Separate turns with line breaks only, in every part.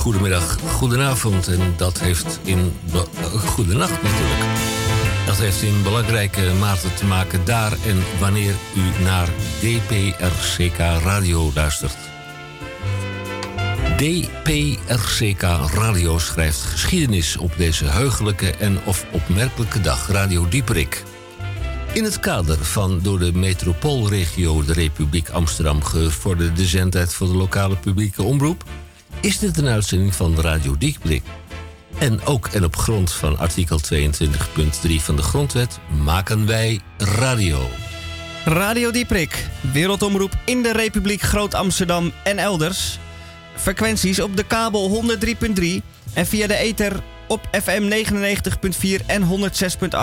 Goedemiddag, goedenavond. En dat heeft in. Goedenacht natuurlijk. Dat heeft in belangrijke mate te maken daar en wanneer u naar DPRCK Radio luistert. DPRCK Radio schrijft geschiedenis op deze heugelijke en of opmerkelijke dag, Radio Dieperik. In het kader van door de metropoolregio de Republiek Amsterdam gevorderde zendtijd voor de lokale publieke omroep, is dit een uitzending van Radio Dieperik. En ook en op grond van artikel 22.3 van de Grondwet maken wij radio.
Radio Dieprik, wereldomroep in de Republiek Groot Amsterdam en elders. Frequenties op de kabel 103.3 en via de ether op FM 99.4 en 106.8.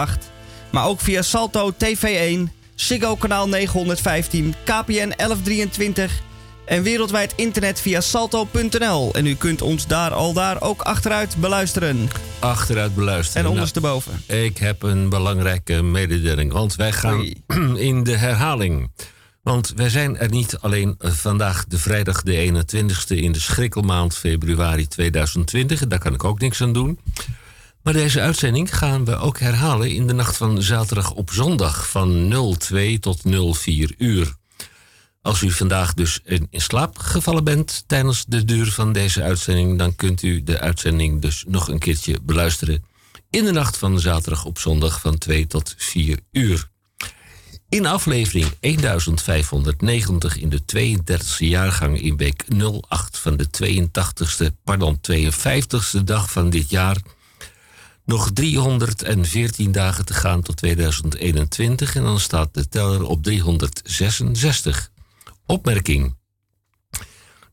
Maar ook via Salto TV1, Ziggo kanaal 915, KPN 1123 en wereldwijd internet via salto.nl. En u kunt ons daar al daar ook achteruit beluisteren.
Achteruit beluisteren.
En ondersteboven.
Nou, ik heb een belangrijke mededeling, want wij gaan in de herhaling. Want wij zijn er niet alleen vandaag de vrijdag de 21ste in de schrikkelmaand februari 2020. Daar kan ik ook niks aan doen. Maar deze uitzending gaan we ook herhalen in de nacht van zaterdag op zondag van 02 tot 04 uur. Als u vandaag dus in, slaap gevallen bent tijdens de duur van deze uitzending, dan kunt u de uitzending dus nog een keertje beluisteren in de nacht van zaterdag op zondag van 2 tot 4 uur. In aflevering 1590 in de 32e jaargang in week 08 van de 82e, pardon, 52e dag van dit jaar. Nog 314 dagen te gaan tot 2021 en dan staat de teller op 366. Opmerking.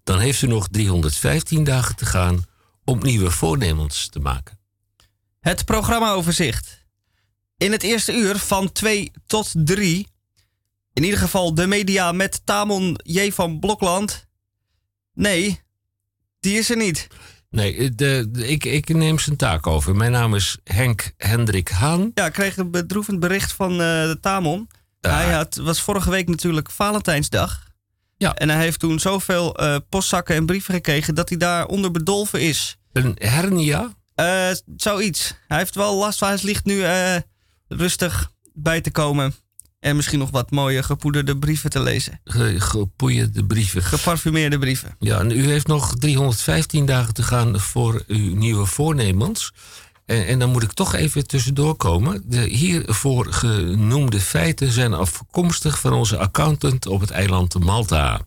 Dan heeft u nog 315 dagen te gaan om nieuwe voornemens te maken.
Het programmaoverzicht. In het eerste uur van 2 tot 3. In ieder geval de media met Tamon J. van Blokland. Nee, die is er niet.
Nee, de, ik, ik neem zijn taak over. Mijn naam is Henk Hendrik Haan.
Ja, ik kreeg een bedroevend bericht van uh, de Tamon. Hij had, was vorige week natuurlijk Valentijnsdag. Ja. En hij heeft toen zoveel uh, postzakken en brieven gekregen dat hij daaronder bedolven is.
Een hernia?
Uh, zoiets. Hij heeft wel last van. Hij ligt nu rustig bij te komen. En misschien nog wat mooie gepoederde brieven te lezen.
Ge gepoeierde brieven.
Geparfumeerde brieven.
Ja, en u heeft nog 315 dagen te gaan voor uw nieuwe voornemens. En, en dan moet ik toch even tussendoor komen. De hiervoor genoemde feiten zijn afkomstig van onze accountant op het eiland Malta.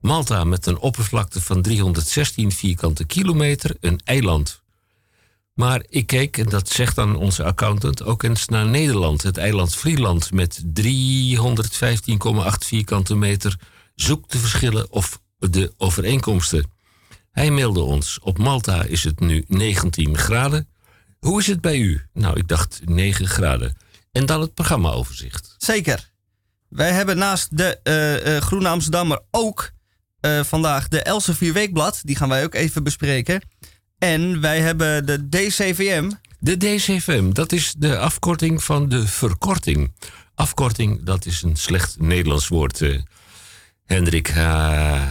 Malta met een oppervlakte van 316 vierkante kilometer, een eiland maar ik keek, en dat zegt dan onze accountant, ook eens naar Nederland, het eiland Vlieland met 315,8 vierkante meter. Zoek de verschillen of de overeenkomsten. Hij mailde ons, op Malta is het nu 19 graden. Hoe is het bij u? Nou, ik dacht 9 graden. En dan het programmaoverzicht.
Zeker. Wij hebben naast de uh, uh, Groene Amsterdammer ook uh, vandaag de Elsevier Weekblad. Die gaan wij ook even bespreken. En wij hebben de DCVM.
De DCVM, dat is de afkorting van de verkorting. Afkorting, dat is een slecht Nederlands woord, Hendrik. Uh,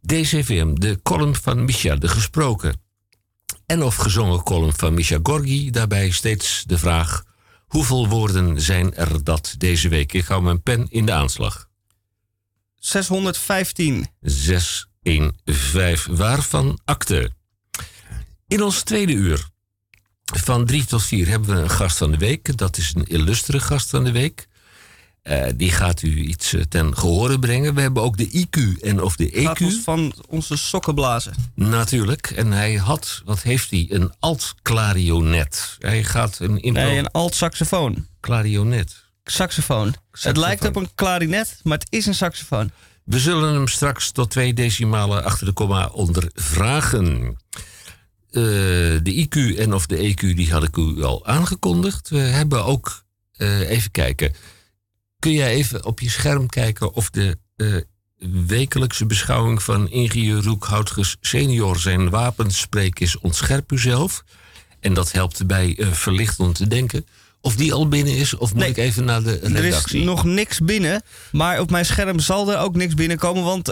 DCVM, de column van Misha, de gesproken en of gezongen column van Misha Gorgi. Daarbij steeds de vraag: hoeveel woorden zijn er dat deze week? Ik hou mijn pen in de aanslag.
615.
615. Waarvan akte? In ons tweede uur van drie tot vier hebben we een gast van de week. Dat is een illustere gast van de week. Uh, die gaat u iets uh, ten gehore brengen. We hebben ook de IQ en of de EQ. Gaat
ons van onze sokken blazen.
Natuurlijk. En hij had, wat heeft hij? Een alt-clarionet. Hij gaat een...
Nee, een alt-saxofoon.
Clarionet.
Saxofoon. Het lijkt op een klarinet, maar het is een saxofoon.
We zullen hem straks tot twee decimalen achter de komma ondervragen. Eh, de IQ en of de EQ, die had ik u al aangekondigd. We hebben ook, uh, even kijken. Kun jij even op je scherm kijken of de uh, wekelijkse beschouwing van ingenieur Roek Houtges senior zijn wapenspreek is ontscherp uzelf. En dat helpt bij verlicht om te denken. Of die al binnen is, of moet ik even naar de redactie?
Er is nog niks binnen, maar op mijn scherm zal er ook niks binnenkomen, want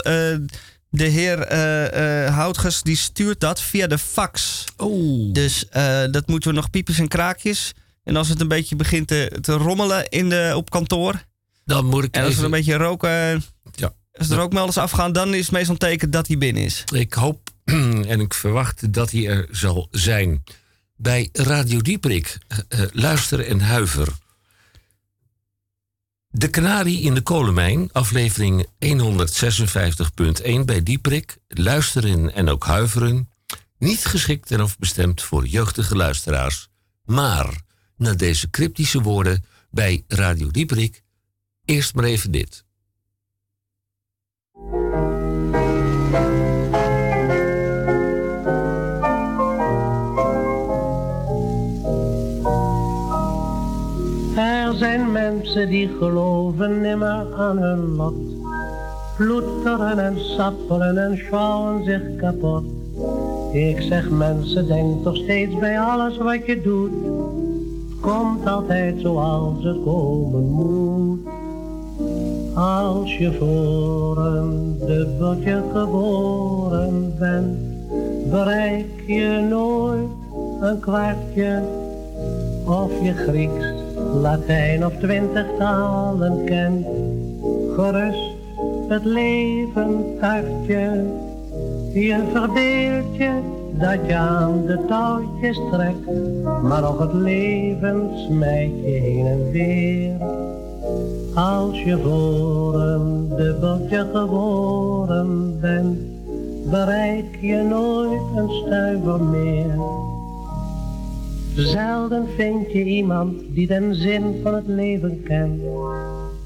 de heer uh, Houtges die stuurt dat via de fax.
Oh.
Dus dat moeten we nog piepjes en kraakjes. En als het een beetje begint te, te rommelen in de, op kantoor.
Dan moet ik
En als er een beetje roken.
Ja.
Als de rookmelders afgaan, dan is het meestal een teken dat hij binnen is.
Ik hoop en ik verwacht dat hij er zal zijn. Bij Radio Dieprik, uh, luister en huiver. De Kanarie in de kolenmijn, aflevering 156.1 bij Dieprik. Luisteren en ook huiveren. Niet geschikt en of bestemd voor jeugdige luisteraars. Maar, na deze cryptische woorden bij Radio Dieprik, eerst maar even dit.
Er zijn mensen die geloven nimmer aan hun lot. Ploeteren en sappelen en schouwen zich kapot. Ik zeg mensen, denk toch steeds bij alles wat je doet. Komt altijd zoals het komen moet. Als je voor een dubbeltje geboren bent, bereik je nooit een kwartje of je Grieks Latijn of twintig talen kent, gerust het leven tartje. Je verbeeld je dat je aan de touwtjes trekt, maar nog het leven smijt je heen en weer. Als je voor een dubbeltje geboren bent, bereik je nooit een stuiver meer. Zelden vind je iemand die den zin van het leven kent.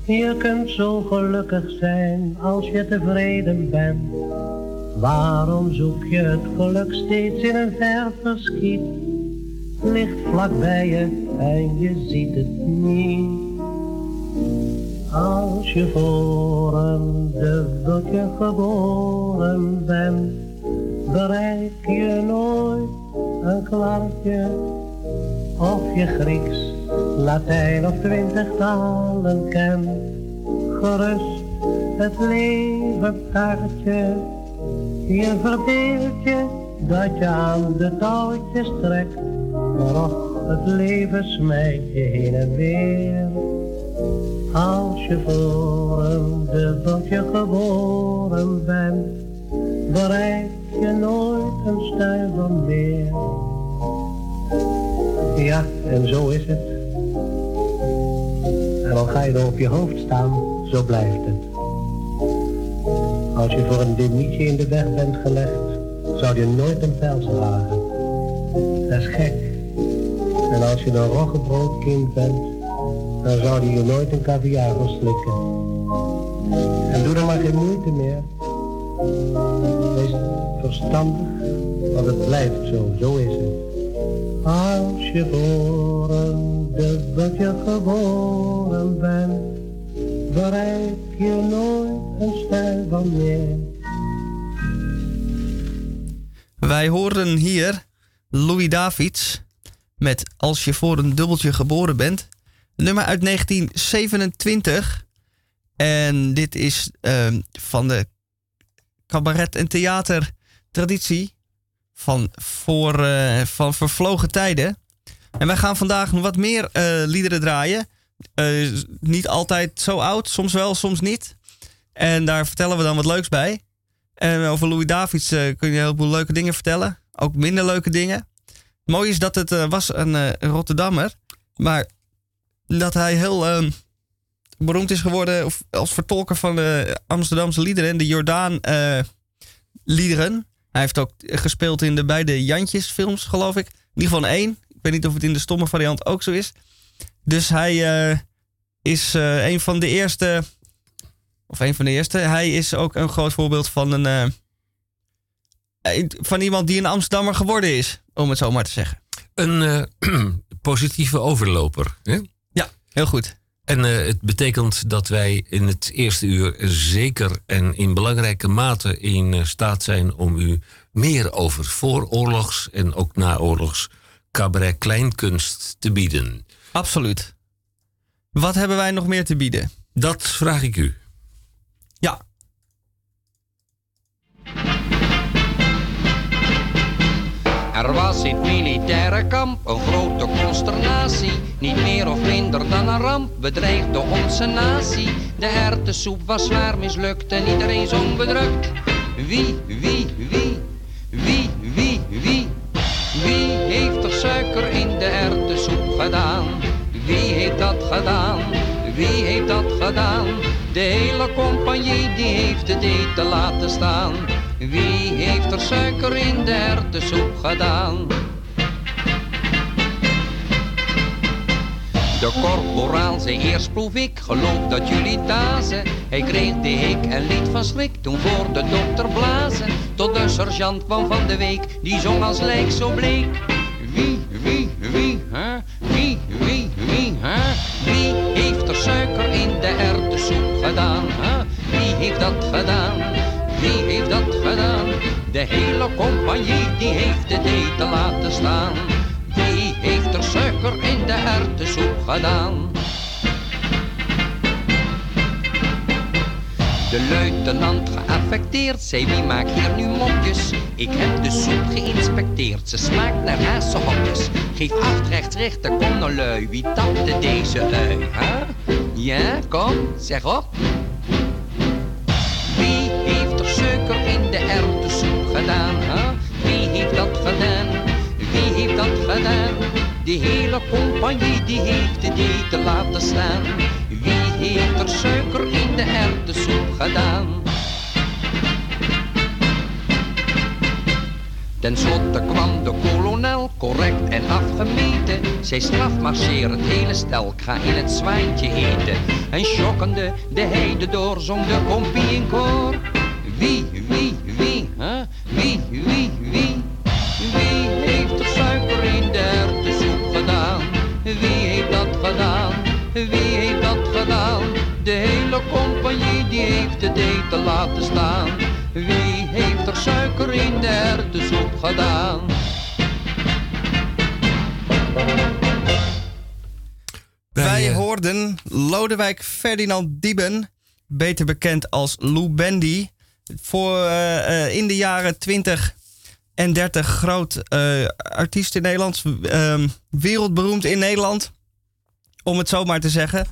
Je kunt zo gelukkig zijn als je tevreden bent. Waarom zoek je het geluk steeds in een ver verschiet? Ligt vlak bij je en je ziet het niet. Als je voor een dubbeltje geboren bent, bereik je nooit een klartje of je Grieks, Latijn of twintig talen kent. Gerust het leven taartje, je verbeeld je dat je aan de touwtjes trekt. Maar och, het leven smijt je heen en weer. Als je voor een dubbeltje geboren bent, bereik je nooit een stuiver meer. Ja, en zo is het. En al ga je er op je hoofd staan, zo blijft het. Als je voor een demietje in de weg bent gelegd, zou je nooit een pels dragen. Dat is gek. En als je een roggebroodkind bent, dan zou je je nooit een caviar verslikken. En doe er maar geen moeite meer. Wees verstandig, want het blijft zo, zo is het. Als je voor een dubbeltje geboren bent, bereik je nooit een stijl van meer.
Wij horen hier Louis Davids met Als je voor een dubbeltje geboren bent. Nummer uit 1927. En dit is uh, van de cabaret- en theatertraditie van, voor, uh, van vervlogen tijden. En wij gaan vandaag wat meer uh, liederen draaien. Uh, niet altijd zo oud, soms wel, soms niet. En daar vertellen we dan wat leuks bij. En over Louis Davids kun je een heleboel leuke dingen vertellen. Ook minder leuke dingen. Mooi is dat het was een Rotterdammer. Maar dat hij heel beroemd is geworden als vertolker van de Amsterdamse liederen. De Jordaan liederen. Hij heeft ook gespeeld in de beide Jantjes films, geloof ik. In ieder geval één. Ik weet niet of het in de stomme variant ook zo is. Dus hij uh, is uh, een van de eerste. Of een van de eerste. Hij is ook een groot voorbeeld van een. Van iemand die een Amsterdammer geworden is, om het zo maar te zeggen.
Een positieve overloper. Hè?
Heel goed.
En uh, het betekent dat wij in het eerste uur zeker en in belangrijke mate in uh, staat zijn om u meer over vooroorlogs en ook naoorlogs cabaret kleinkunst te bieden.
Absoluut. Wat hebben wij nog meer te bieden?
Dat vraag ik u.
Ja.
Er was in het militaire kamp een grote consternatie. Niet meer of minder dan een ramp bedreigde onze natie. De hertensoep was zwaar mislukt en iedereen zong bedrukt. Wie, wie, wie, wie, wie, wie, wie heeft er suiker in de hertensoep gedaan? Wie heeft dat gedaan? Wie heeft dat gedaan? De hele compagnie die heeft het eten laten staan. Wie heeft er suiker in de hertensoep gedaan? De korporaal zei eerst proef ik, geloof dat jullie dazen. Hij kreeg de hik en liet van schrik toen voor de dokter blazen. Tot de sergeant kwam van de week, die zong als lijk zo bleek. Wie, wie, wie, hè? Wie, wie, wie, hè? Wie heeft er suiker in de erwtensoep gedaan, hè? Wie heeft dat gedaan? Wie heeft dat gedaan? De hele compagnie die heeft het eten laten staan. Wie heeft er suiker in de erwtensoep gedaan? De luitenant geaffecteerd zei wie maakt hier nu mopjes? Ik heb de soep geïnspecteerd, ze smaakt naar hazenhokjes. Geef acht rechts rechter, kom nou lui, wie tapte deze ui? Huh? Ja, kom, zeg op. de erwtensoep gedaan? Huh? Wie heeft dat gedaan? Wie heeft dat gedaan? De hele compagnie die heeft het eten laten staan. Wie heeft er suiker in de erwtensoep gedaan? Ten slotte kwam de kolonel, correct en afgemeten. Zij strafmarcheer het hele stel, ik ga in het zwijntje eten. En schokkende de heide door, zong de kompie in koor. Wie? Wie, wie, wie? Wie heeft er suiker in de erwtensoep gedaan? Wie heeft dat gedaan? Wie heeft dat gedaan? De hele compagnie die heeft het eten laten staan. Wie heeft er suiker in de erwtensoep gedaan?
Wij
eh,
hoorden Lodewijk Ferdinand Dieben, beter bekend als Lou Bendy, voor eh, eh, in de jaren 20 en 30 groot eh, artiest in Nederland, ehm, wereldberoemd in Nederland, om het zo maar te zeggen.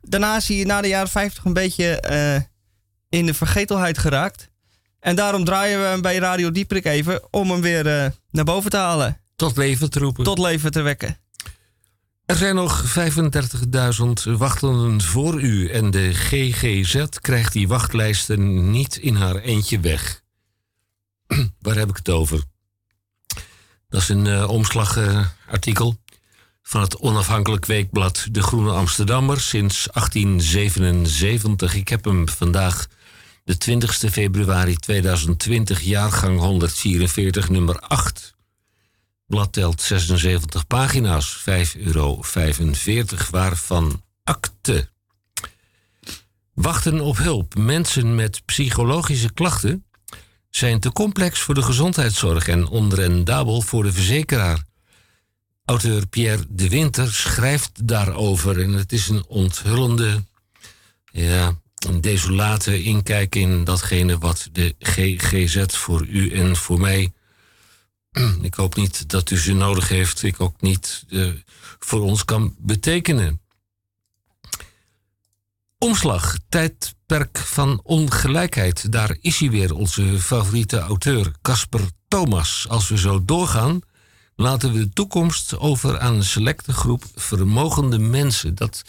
Daarna is hij na de jaren 50 een beetje in de vergetelheid geraakt. En daarom draaien we hem bij Radio Dieprik even om hem weer naar boven te halen,
Tot leven te roepen.
tot leven te wekken.
Er zijn nog 35.000 wachtenden voor u en de GGZ krijgt die wachtlijsten niet in haar eentje weg. Waar heb ik het over? Dat is een eh, omslagartikel van het onafhankelijk weekblad De Groene Amsterdammer sinds 1877. Ik heb hem vandaag de 20 februari 2020, jaargang 144, nummer 8. Blad telt 76 pagina's, 5,45 euro, waarvan akte. Wachten op hulp. Mensen met psychologische klachten zijn te complex voor de gezondheidszorg en onrendabel voor de verzekeraar. Auteur Pierre de Winter schrijft daarover en het is een onthullende, ja, een desolate inkijk in datgene wat de GGZ voor u en voor mij ik hoop niet dat u ze nodig heeft. Ik ook niet eh, voor ons kan betekenen. Omslag, tijdperk van ongelijkheid. Daar is hij weer, onze favoriete auteur, Casper Thomas. Als we zo doorgaan, laten we de toekomst over aan een selecte groep vermogende mensen. Dat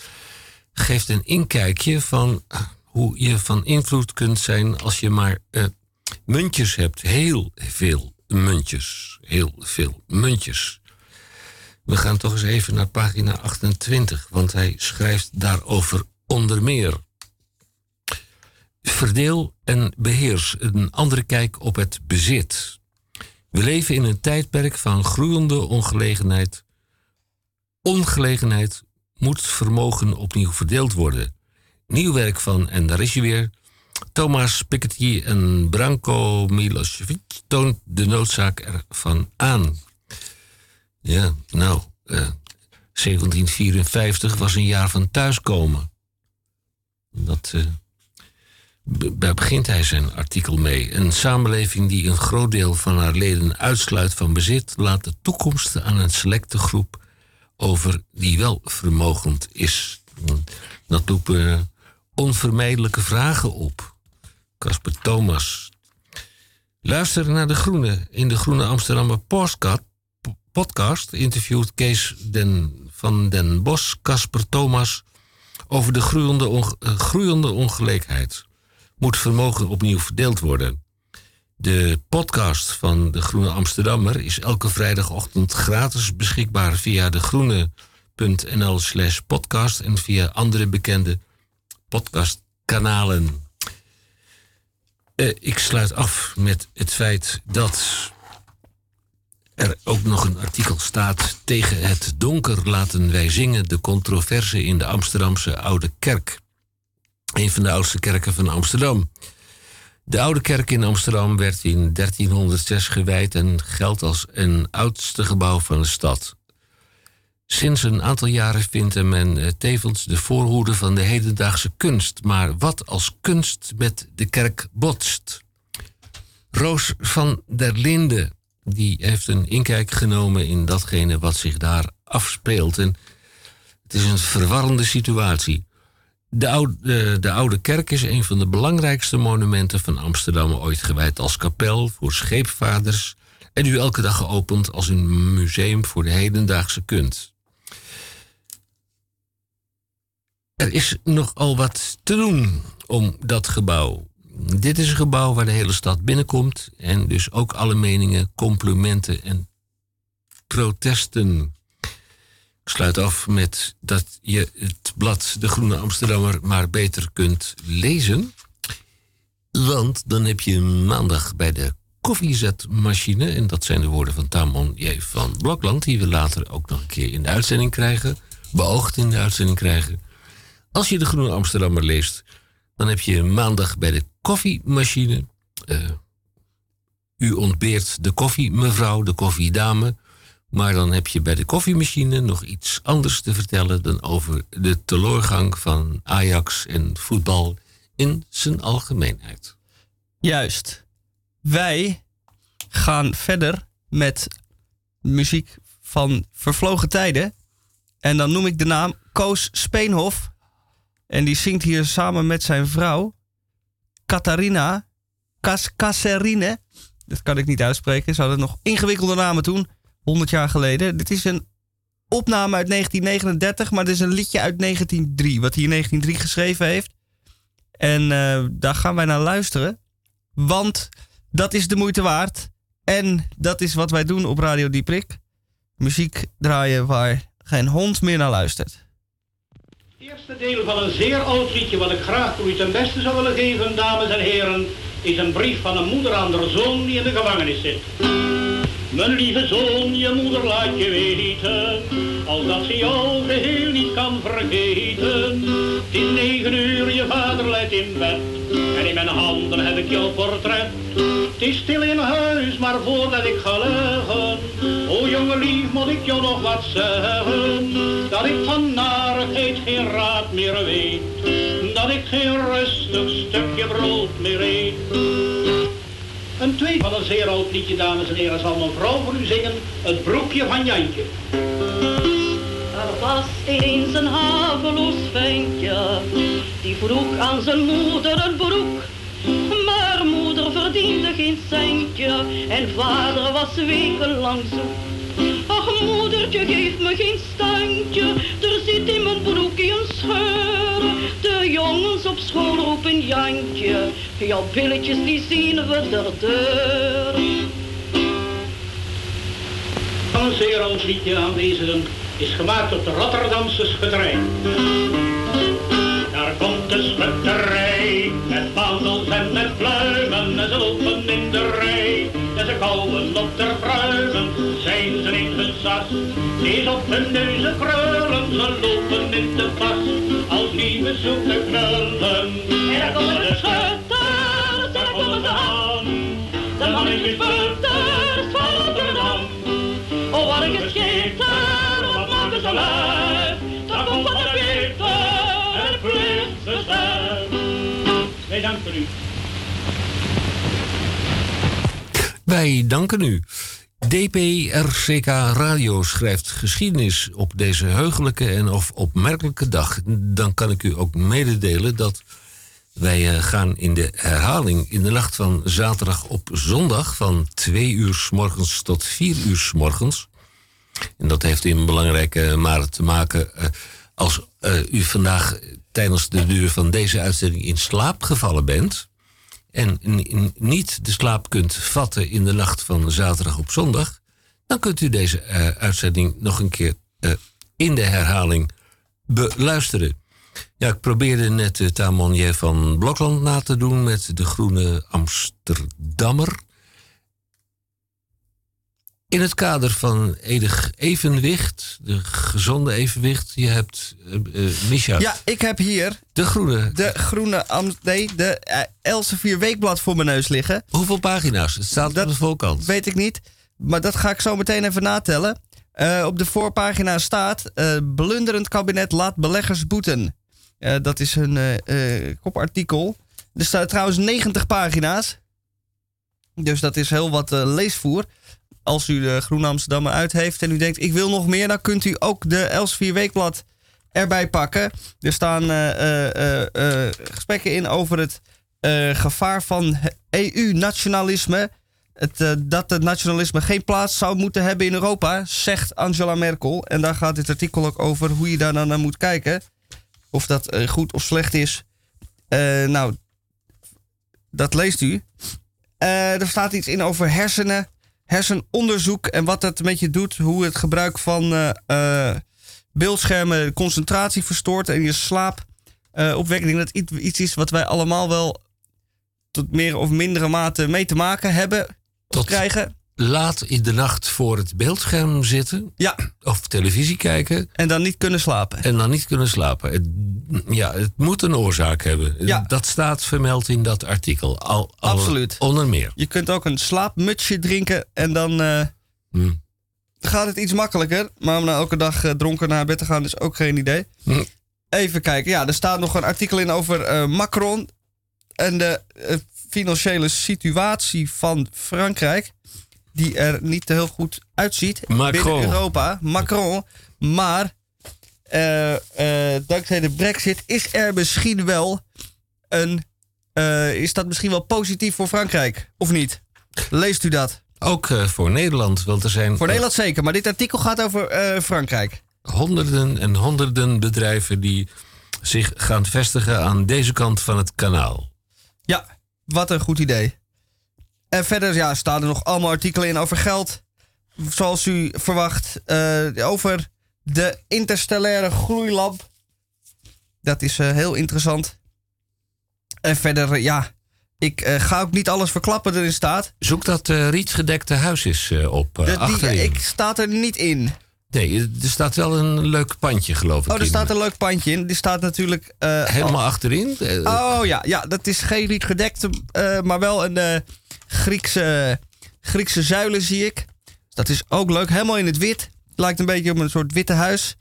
geeft een inkijkje van eh, hoe je van invloed kunt zijn als je maar eh, muntjes hebt. Heel veel muntjes. Heel veel muntjes. We gaan toch eens even naar pagina 28, want hij schrijft daarover onder meer. Verdeel en beheers een andere kijk op het bezit. We leven in een tijdperk van groeiende ongelegenheid. Ongelegenheid moet vermogen opnieuw verdeeld worden. Nieuw werk van, en daar is hij weer, Thomas Piketty en Branko Milosevic toont de noodzaak ervan aan. Ja, nou, eh, 1754 was een jaar van thuiskomen. Dat eh, daar begint hij zijn artikel mee. Een samenleving die een groot deel van haar leden uitsluit van bezit, laat de toekomst aan een selecte groep over die wel vermogend is. Dat roepen onvermijdelijke vragen op. Casper Thomas. Luister naar De Groene. In De Groene Amsterdammer podcast, interviewt Kees den, van den Bos Casper Thomas over de groeiende, eh, groeiende ongelijkheid. Moet vermogen opnieuw verdeeld worden? De podcast van De Groene Amsterdammer is elke vrijdagochtend gratis beschikbaar via degroene.nl slash podcast en via andere bekende podcastkanalen. Uh, ik sluit af met het feit dat er ook nog een artikel staat tegen het donker laten wij zingen de controverse in de Amsterdamse Oude Kerk. Een van de oudste kerken van Amsterdam. De Oude Kerk in Amsterdam werd in 1306 gewijd en geldt als een oudste gebouw van de stad. Sinds een aantal jaren vindt men eh, tevens de voorhoede van de hedendaagse kunst. Maar wat als kunst met de kerk botst? Roos van der Linde die heeft een inkijk genomen in datgene wat zich daar afspeelt. En het is een verwarrende situatie. De oude, de, de oude kerk is een van de belangrijkste monumenten van Amsterdam ooit gewijd als kapel voor scheepvaarders en nu elke dag geopend als een museum voor de hedendaagse kunst. Er is nogal wat te doen om dat gebouw. Dit is een gebouw waar de hele stad binnenkomt en dus ook alle meningen, complimenten en protesten. Ik sluit af met dat je het blad De Groene Amsterdammer maar beter kunt lezen. Want dan heb je maandag bij de koffiezetmachine, en dat zijn de woorden van Tamon J. van Blokland, die we later ook nog een keer in de uitzending krijgen, beoogd in de uitzending krijgen. Als je de Groene Amsterdammer leest, dan heb je maandag bij de koffiemachine. Uh, u ontbeert de koffie, mevrouw, de koffiedame. Maar dan heb je bij de koffiemachine nog iets anders te vertellen dan over de teleurgang van Ajax en voetbal in zijn algemeenheid.
Juist. Wij gaan verder met muziek van vervlogen tijden. En dan noem ik de naam Koos Speenhof. En die zingt hier samen met zijn vrouw, Catharina Cascarine. Dat kan ik niet uitspreken. Ze hadden nog ingewikkelde namen toen, 100 jaar geleden. Dit is een opname uit 1939, maar dit is een liedje uit 1903, wat hij in 1903 geschreven heeft. En uh, daar gaan wij naar luisteren, want dat is de moeite waard. En dat is wat wij doen op Radio Dieprik. Muziek draaien waar geen hond meer naar luistert.
Eerste deel van een zeer oud liedje wat ik graag voor u ten beste zou willen geven, dames en heren, is een brief van een moeder aan haar zoon die in de gevangenis zit. Mijn lieve zoon, je moeder laat je weten, als dat ze jou geheel niet kan vergeten. Het is negen uur, je vader let in bed, en in mijn handen heb ik jouw portret. Het is stil in huis, maar voordat ik ga leggen, o jonge lief, moet ik jou nog wat zeggen. Dat ik van narigheid geen raad meer weet, dat ik geen rustig stukje brood meer eet. Een tweede van een zeer oud liedje, dames en heren, zal mijn vrouw voor u zingen, het broekje van Jantje.
Er was eens een haveloos ventje, die vroeg aan zijn moeder een broek. Maar moeder verdiende geen centje en vader was wekenlang zoek. Ach moedertje, geef me geen standje, er zit in mijn broekje een scheur. De jongens op school roepen Jantje, jouw billetjes die zien we der deur.
Een liedje is gemaakt op de Rotterdamse schutterij. Daar komt de schutterij, met vaandels en met pluimen, en ze lopen in de rij. En ze kauwen op de pruimen, zijn ze in hun sas. Eens op hun neuzen krullen, ze lopen in de pas, als nieuwe zoete knullen.
En daar komen de schutters, daar komen ze aan, de mannetjes schutters
Wij danken u.
Wij danken u. DPRCK Radio schrijft geschiedenis op deze heugelijke en of opmerkelijke dag. Dan kan ik u ook mededelen dat wij eh, gaan in de herhaling in de nacht van zaterdag op zondag van 2 uur s morgens tot 4 uur s morgens. En dat heeft in belangrijke mate te maken uh, als uh, u vandaag tijdens de duur van deze uitzending in slaap gevallen bent en niet de slaap kunt vatten in de nacht van zaterdag op zondag, dan kunt u deze uh, uitzending nog een keer uh, in de herhaling beluisteren. Ja, ik probeerde net de Tamonier van Blokland na te doen met de groene Amsterdammer. In het kader van edig evenwicht, de gezonde evenwicht, je hebt uh, uh, Misha.
Ja, ik heb hier
de groene.
De groene, nee, de uh, Elsevier Weekblad voor mijn neus liggen.
Hoeveel pagina's? Het staat
dat
op de voorkant.
Weet ik niet, maar dat ga ik zo meteen even natellen. Op de voorpagina staat: Blunderend kabinet laat beleggers boeten. Dat is een kopartikel. Er staat trouwens 90 pagina's. Dus dat is heel wat leesvoer als u de Groene Amsterdammer uit heeft en u denkt ik wil nog meer, dan kunt u ook de Elsevier Weekblad erbij pakken. Er staan uh, uh, uh, gesprekken in over het gevaar van EU-nationalisme. Dat het nationalisme geen plaats zou moeten hebben in Europa, zegt Angela Merkel. En daar gaat dit artikel ook over hoe je daar dan naar moet kijken. Of dat goed of slecht is. nou, dat leest u. er staat iets in over hersenen hersenonderzoek en wat dat met je doet. Hoe het gebruik van uh, uh, beeldschermen concentratie verstoort en je slaap uh, opwekt. Ik denk dat iets, iets is wat wij allemaal wel tot meer of mindere mate mee te maken hebben. Tot krijgen.
Laat in de nacht voor het beeldscherm zitten.
Ja.
Of televisie kijken.
En dan niet kunnen slapen.
En dan niet kunnen slapen. Het, ja, het moet een oorzaak hebben.
Ja.
Dat staat vermeld in dat artikel. Al, al
Absoluut.
Onder meer.
Je kunt ook een slaapmutsje drinken en dan uh,
hmm.
gaat het iets makkelijker. Maar om nou elke dag uh, dronken naar bed te gaan is ook geen idee.
Hmm.
Even kijken. Ja, er staat nog een artikel in over uh, Macron. En de financiële situatie van Frankrijk die er niet heel goed uitziet
Macron.
binnen Europa. Macron. Maar uh, uh, dankzij de brexit is er misschien wel een... Uh, is dat misschien wel positief voor Frankrijk? Of niet? Leest u dat?
Ook voor Nederland. Want er zijn,
voor Nederland zeker. Maar dit artikel gaat over Frankrijk.
Honderden en honderden bedrijven die zich gaan vestigen aan deze kant van het kanaal.
Ja, wat een goed idee. En verder ja, staan er nog allemaal artikelen in over geld. Zoals u verwacht. Uh, over de interstellaire groeilamp. Dat is uh, heel interessant. En verder, uh, ja. Ik ga ook niet alles verklappen erin staat.
Zoek dat rietgedekte huis eens op.
De, die,
achterin.
ik staat er niet in.
Nee, er staat wel een leuk pandje, geloof ik.
Oh, er
in.
staat een leuk pandje in. Die staat natuurlijk.
Helemaal achterin?
Oh ja, ja, dat is geen rietgedekte, maar wel een Griekse, Griekse zuilen zie ik. Dat is ook leuk. Helemaal in het wit. Lijkt een beetje op een soort witte huis.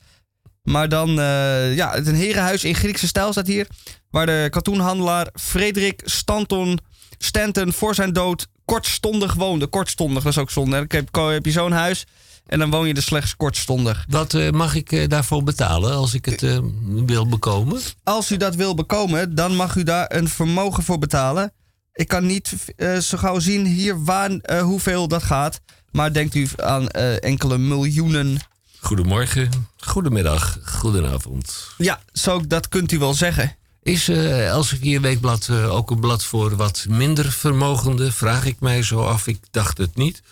Maar dan, uh, ja, het een herenhuis in Griekse stijl staat hier. Waar de katoenhandelaar Frederik Stanton, Stanton voor zijn dood kortstondig woonde. Kortstondig, dat is ook zonde. Dan heb, heb je zo'n huis en dan woon je er slechts kortstondig.
Wat uh, mag ik uh, daarvoor betalen als ik het wil bekomen?
Als u dat wil bekomen, dan mag u daar een vermogen voor betalen. Ik kan niet uh, zo gauw zien hier waar, uh, hoeveel dat gaat. Maar denkt u aan uh, enkele miljoenen.
Goedemorgen, goedemiddag, goedenavond.
Ja, zo, dat kunt u wel zeggen.
Is uh, Elsevier Weekblad uh, ook een blad voor wat minder vermogenden? Vraag ik mij zo af. Ik dacht het niet.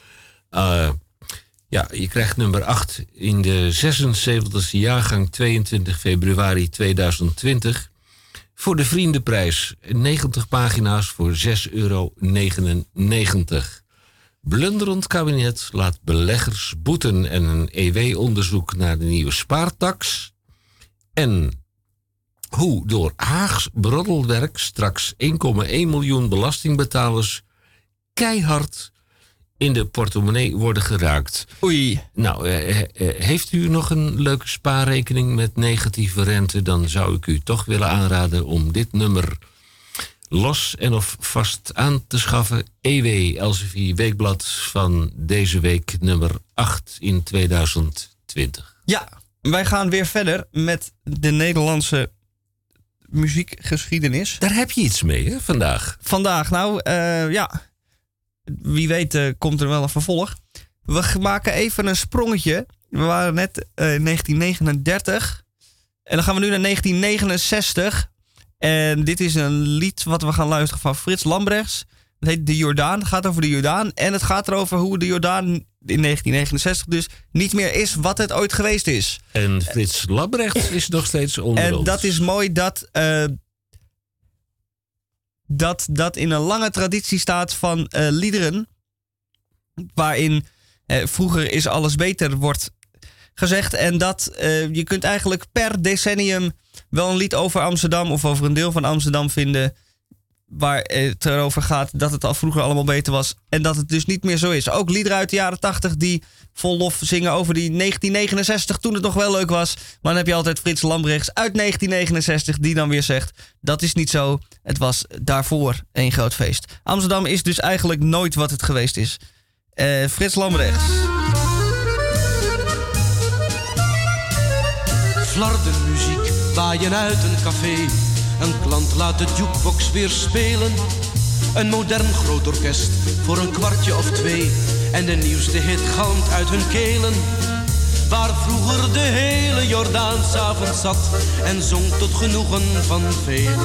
Uh, ja, je krijgt nummer 8 in de 76e jaargang 22 februari 2020. Voor de vriendenprijs 90 pagina's voor 6,99 euro. Blunderend kabinet laat beleggers boeten en een EW-onderzoek naar de nieuwe spaartax. En hoe door Haags broddelwerk straks 1,1 miljoen belastingbetalers keihard in de portemonnee worden geraakt.
Oei.
Nou, eh, eh, heeft u nog een leuke spaarrekening met negatieve rente... dan zou ik u toch willen aanraden om dit nummer los en of vast aan te schaffen. EW Elsevier Weekblad van deze week nummer 8 in 2020.
Ja, wij gaan weer verder met de Nederlandse muziekgeschiedenis.
Daar heb je iets mee, hè, vandaag?
Vandaag, nou, uh, ja. Wie weet uh, komt er wel een vervolg. We maken even een sprongetje. We waren net uh, in 1939. En dan gaan we nu naar 1969. En dit is een lied wat we gaan luisteren van Frits Lambrechts. Het heet De Jordaan. Het gaat over de Jordaan. En het gaat erover hoe de Jordaan in 1969 dus niet meer is wat het ooit geweest is.
En Frits Lambrechts is nog steeds onder
En dat is mooi dat, uh, dat dat in een lange traditie staat van uh, liederen. Waarin uh, vroeger is alles beter wordt gezegd. En dat je kunt eigenlijk per decennium wel een lied over Amsterdam of over een deel van Amsterdam vinden. Waar het erover gaat dat het al vroeger allemaal beter was. En dat het dus niet meer zo is. Ook liederen uit de jaren 80 die vol lof zingen over die 1969 toen het nog wel leuk was. Maar dan heb je altijd Frits Lambrechts uit 1969 die dan weer zegt... dat is niet zo, het was daarvoor een groot feest. Amsterdam is dus eigenlijk nooit wat het geweest is. Uh, Frits Lambrechts.
Flardenmuziek waaien uit een café. Een klant laat de jukebox weer spelen. Een modern groot orkest voor een kwartje of twee. En de nieuwste hit galmt uit hun kelen. Waar vroeger de hele Jordaan s'avonds zat en zong tot genoegen van velen.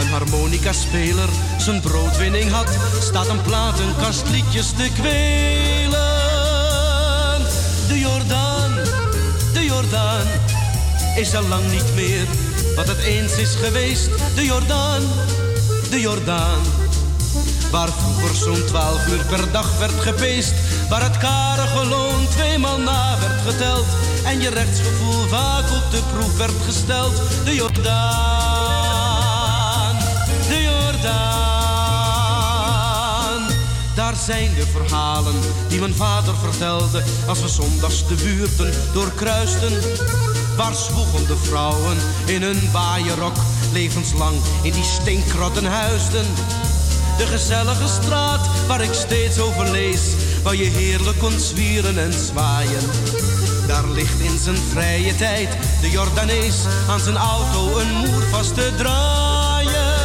Een harmonica-speler zijn broodwinning had, staat een platenkast liedjes te kwelen. De Jordaan, de Jordaan is al lang niet meer wat het eens is geweest. De Jordaan, de Jordaan. Waar vroeger zo'n twaalf uur per dag werd gepeest. Waar het karige loon tweemaal na werd geteld. En je rechtsgevoel vaak op de proef werd gesteld. De Jordaan, de Jordaan. Zijn de verhalen die mijn vader vertelde. Als we zondags de buurten doorkruisten Waar zwoegen de vrouwen in hun waaierok levenslang in die steenkrotten huisden. De gezellige straat waar ik steeds over lees, waar je heerlijk kon zwieren en zwaaien. Daar ligt in zijn vrije tijd de Jordanees aan zijn auto een moer vast te draaien.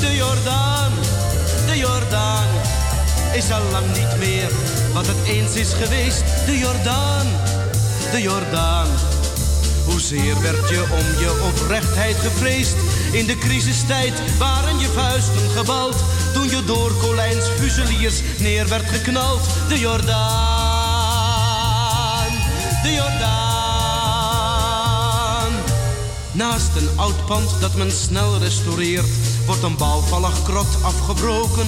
De Jordaan, de Jordaan, is al lang niet meer wat het eens is geweest. De Jordaan de Jordaan. Hoezeer werd je om je oprechtheid gevreesd? In de crisistijd waren je vuisten gebald. Toen je door Colijns fuseliers neer werd geknald. De Jordaan, de Jordaan. Naast een oud pand dat men snel restaureert, wordt een bouwvallig krot afgebroken.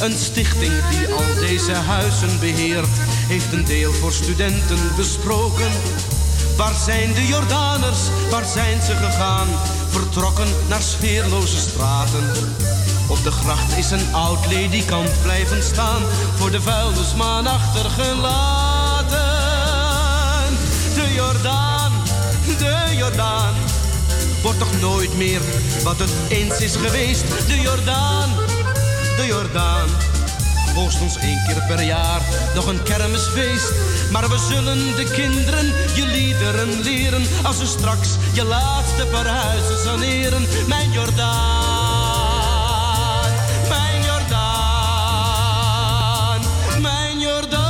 Een stichting die al deze huizen beheert heeft een deel voor studenten besproken. Waar zijn de Jordaners, waar zijn ze gegaan? Vertrokken naar sfeerloze straten. Op de gracht is een oud ledikant blijven staan, voor de vuilnismaan achtergelaten. De Jordaan, de Jordaan, wordt toch nooit meer wat het eens is geweest. De Jordaan, de Jordaan hoogstens één keer per jaar nog een kermisfeest. Maar we zullen de kinderen je liederen leren als ze straks je laatste paar saneren. Mijn Jordaan, mijn Jordaan, mijn Jordaan.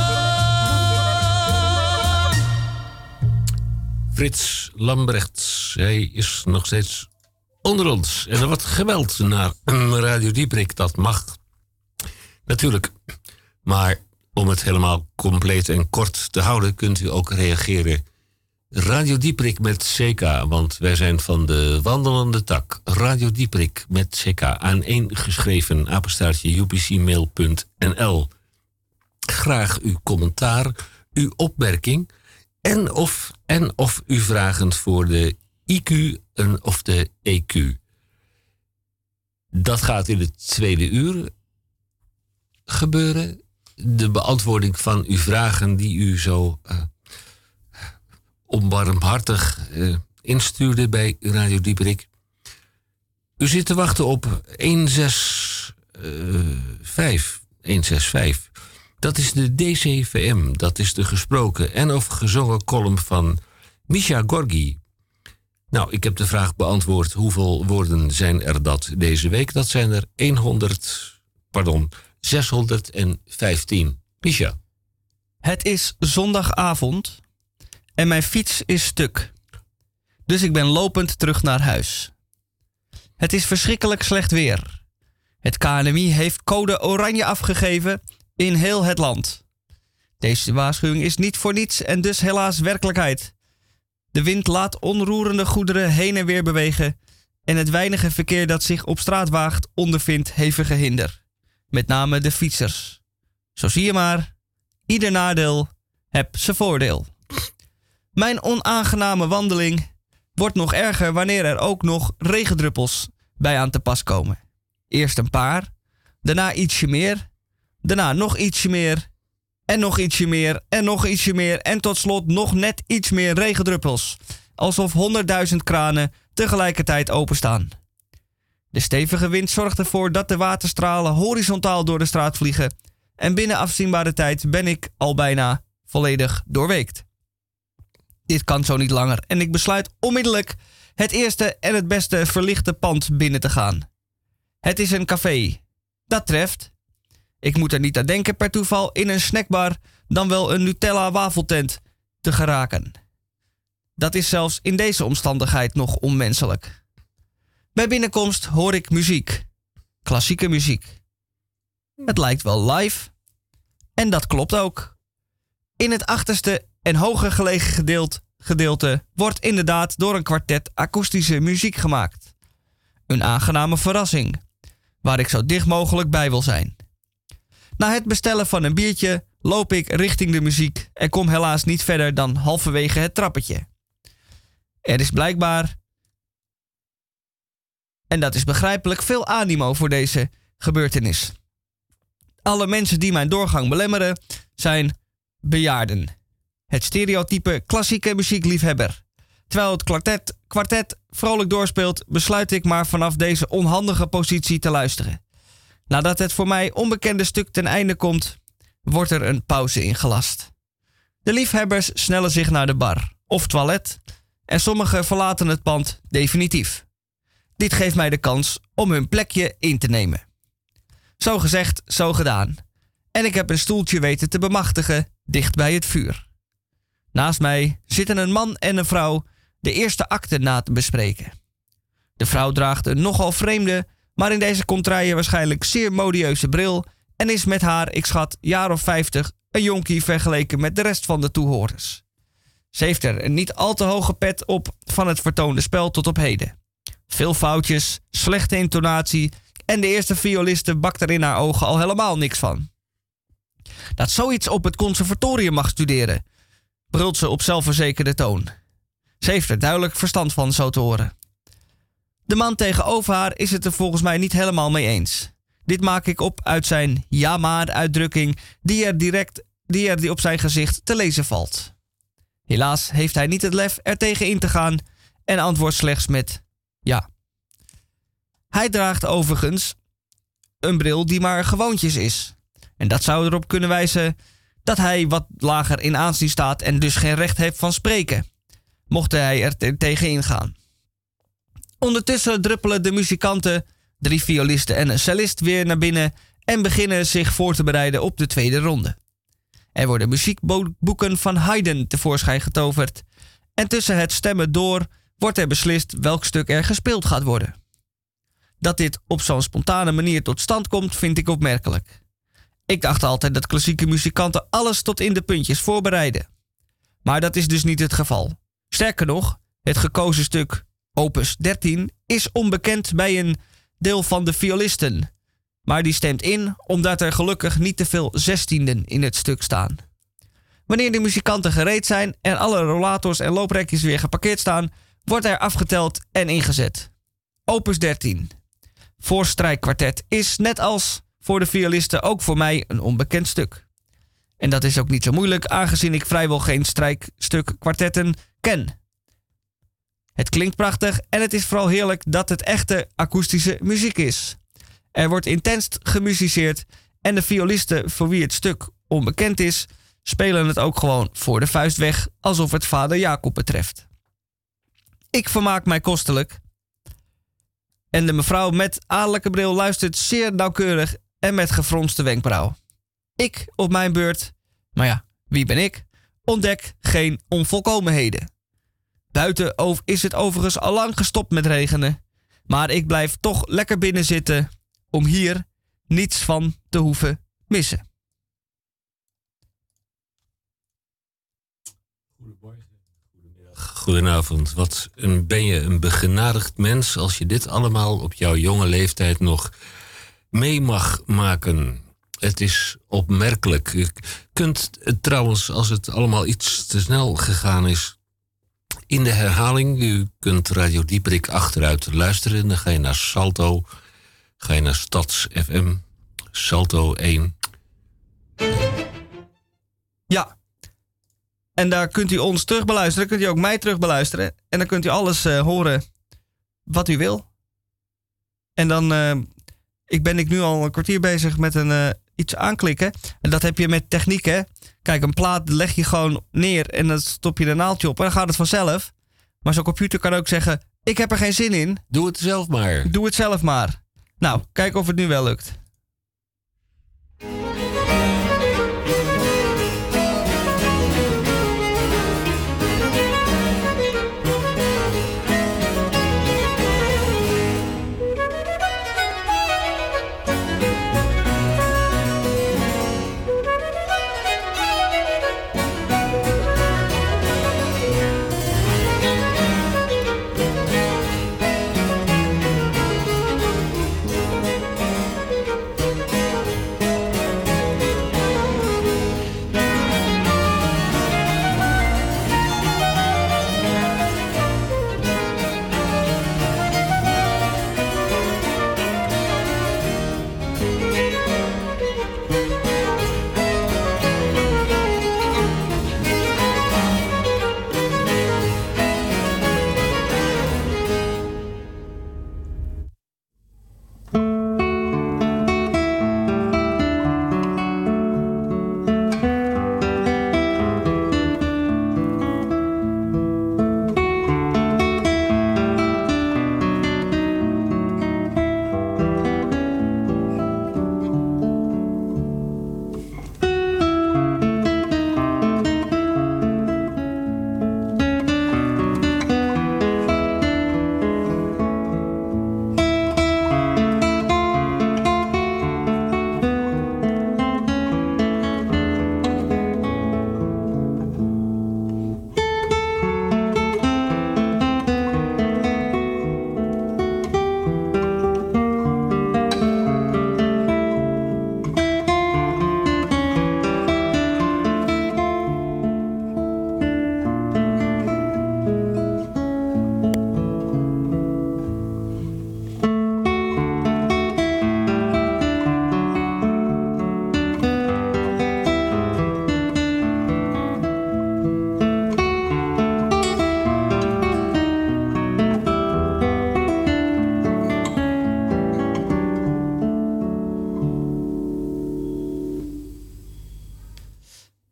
Frits Lambrechts, hij is nog steeds onder ons. En er wordt geweld naar Radio Dieprik, dat mag Natuurlijk. Maar om het helemaal compleet en kort te houden, kunt u ook reageren. Radio Dieprik met CK, want wij zijn van de wandelende tak. Radio Dieprik met CK aan één geschreven apenstaartje upcmail.nl. Graag uw commentaar, uw opmerking en of, en of u vragen voor de IQ en of de EQ. Dat gaat in het tweede uur gebeuren? De beantwoording van uw vragen die u zo uh, onbarmhartig uh, instuurde bij Radio Dieperik. U zit te wachten op 165. 165. Dat is de DCVM. Dat is de gesproken en of gezongen column van Misha Gorgi. Nou, ik heb de vraag beantwoord: hoeveel woorden zijn er dat deze week? Dat zijn er 100, pardon, 615. Misha.
Het is zondagavond en mijn fiets is stuk. Dus ik ben lopend terug naar huis. Het is verschrikkelijk slecht weer. Het KNMI heeft code oranje afgegeven in heel het land. Deze waarschuwing is niet voor niets en dus helaas werkelijkheid. De wind laat onroerende goederen heen en weer bewegen en het weinige verkeer dat zich op straat waagt ondervindt hevige hinder. Met name de fietsers. Zo zie je maar, ieder nadeel heb zijn voordeel. Mijn onaangename wandeling wordt nog erger wanneer er ook nog regendruppels bij aan te pas komen. Eerst een paar, daarna ietsje meer, daarna nog ietsje meer en nog ietsje meer en nog ietsje meer en tot slot nog net iets meer regendruppels. Alsof honderdduizend kranen tegelijkertijd openstaan. De stevige wind zorgt ervoor dat de waterstralen horizontaal door de straat vliegen en binnen afzienbare tijd ben ik al bijna volledig doorweekt. Dit kan zo niet langer en ik besluit onmiddellijk het eerste en het beste verlichte pand binnen te gaan. Het is een café. Dat treft. Ik moet er niet aan denken per toeval in een snackbar dan wel een Nutella wafeltent te geraken. Dat is zelfs in deze omstandigheid nog onmenselijk. Bij binnenkomst hoor ik muziek. Klassieke muziek. Het lijkt wel live. En dat klopt ook. In het achterste en hoger gelegen gedeelte, gedeelte wordt inderdaad door een kwartet akoestische muziek gemaakt. Een aangename verrassing, waar ik zo dicht mogelijk bij wil zijn. Na het bestellen van een biertje loop ik richting de muziek en kom helaas niet verder dan halverwege het trappetje. Er is blijkbaar, en dat is begrijpelijk, veel animo voor deze gebeurtenis. Alle mensen die mijn doorgang belemmeren zijn bejaarden. Het stereotype klassieke muziekliefhebber. Terwijl het kwartet, kwartet vrolijk doorspeelt, besluit ik maar vanaf deze onhandige positie te luisteren. Nadat het voor mij onbekende stuk ten einde komt, wordt er een pauze ingelast. De liefhebbers snellen zich naar de bar of toilet en sommigen verlaten het pand definitief. Dit geeft mij de kans om hun plekje in te nemen. Zo gezegd, zo gedaan. En ik heb een stoeltje weten te bemachtigen dicht bij het vuur. Naast mij zitten een man en een vrouw de eerste akte na te bespreken. De vrouw draagt een nogal vreemde, maar in deze contraille waarschijnlijk zeer modieuze bril en is met haar, ik schat, jaar of 50 een jonkie vergeleken met de rest van de toehoorders. Ze heeft er een niet al te hoge pet op van het vertoonde spel tot op heden. Veel foutjes, slechte intonatie en de eerste violiste bakt er in haar ogen al helemaal niks van. Dat zoiets op het conservatorium mag studeren, brult ze op zelfverzekerde toon. Ze heeft er duidelijk verstand van, zo te horen. De man tegenover haar is het er volgens mij niet helemaal mee eens. Dit maak ik op uit zijn ja maar uitdrukking die er direct die er op zijn gezicht te lezen valt. Helaas heeft hij niet het lef er tegen in te gaan en antwoordt slechts met ja. Hij draagt overigens een bril die maar gewoontjes is. En dat zou erop kunnen wijzen dat hij wat lager in aanzien staat en dus geen recht heeft van spreken, mocht hij er tegen ingaan. Ondertussen druppelen de muzikanten, drie violisten en een cellist weer naar binnen en beginnen zich voor te bereiden op de tweede ronde. Er worden muziekboeken van Haydn tevoorschijn getoverd en tussen het stemmen door wordt er beslist welk stuk er gespeeld gaat worden. Dat dit op zo'n spontane manier tot stand komt, vind ik opmerkelijk. Ik dacht altijd dat klassieke muzikanten alles tot in de puntjes voorbereiden. Maar dat is dus niet het geval. Sterker nog, het gekozen stuk opus 13 is onbekend bij een deel van de violisten. Maar die stemt in omdat er gelukkig niet te veel zestienden in het stuk staan. Wanneer de muzikanten gereed zijn en alle rollators en looprekjes weer geparkeerd staan, wordt er afgeteld en ingezet. Opus 13. Voor strijkkwartet is net als voor de violisten ook voor mij een onbekend stuk. En dat is ook niet zo moeilijk, aangezien ik vrijwel geen strijkstuk kwartetten ken. Het klinkt prachtig en het is vooral heerlijk dat het echte akoestische muziek is. Er wordt intens gemusiceerd en de violisten voor wie het stuk onbekend is, spelen het ook gewoon voor de vuist weg alsof het vader Jacob betreft. Ik vermaak mij kostelijk. En de mevrouw met adellijke bril luistert zeer nauwkeurig en met gefronste wenkbrauw. Ik op mijn beurt, maar ja, wie ben ik? Ontdek geen onvolkomenheden. Buiten is het overigens al lang gestopt met regenen, maar ik blijf toch lekker binnen zitten om hier niets van te hoeven missen.
Goedenavond. Wat een, ben je een begenadigd mens als je dit allemaal op jouw jonge leeftijd nog mee mag maken. Het is opmerkelijk. Je kunt trouwens, als het allemaal iets te snel gegaan is, in de herhaling, u kunt Radio Dieprik achteruit luisteren. Dan ga je naar Salto, ga je naar Stads FM, Salto 1.
Ja. En daar kunt u ons terug beluisteren. Kunt u ook mij terug beluisteren. En dan kunt u alles uh, horen wat u wil. En dan uh, ik ben ik nu al een kwartier bezig met een, uh, iets aanklikken. En dat heb je met techniek, hè. Kijk, een plaat leg je gewoon neer en dan stop je een naaldje op. En dan gaat het vanzelf. Maar zo'n computer kan ook zeggen, ik heb er geen zin in.
Doe het zelf maar.
Doe het zelf maar. Nou, kijk of het nu wel lukt.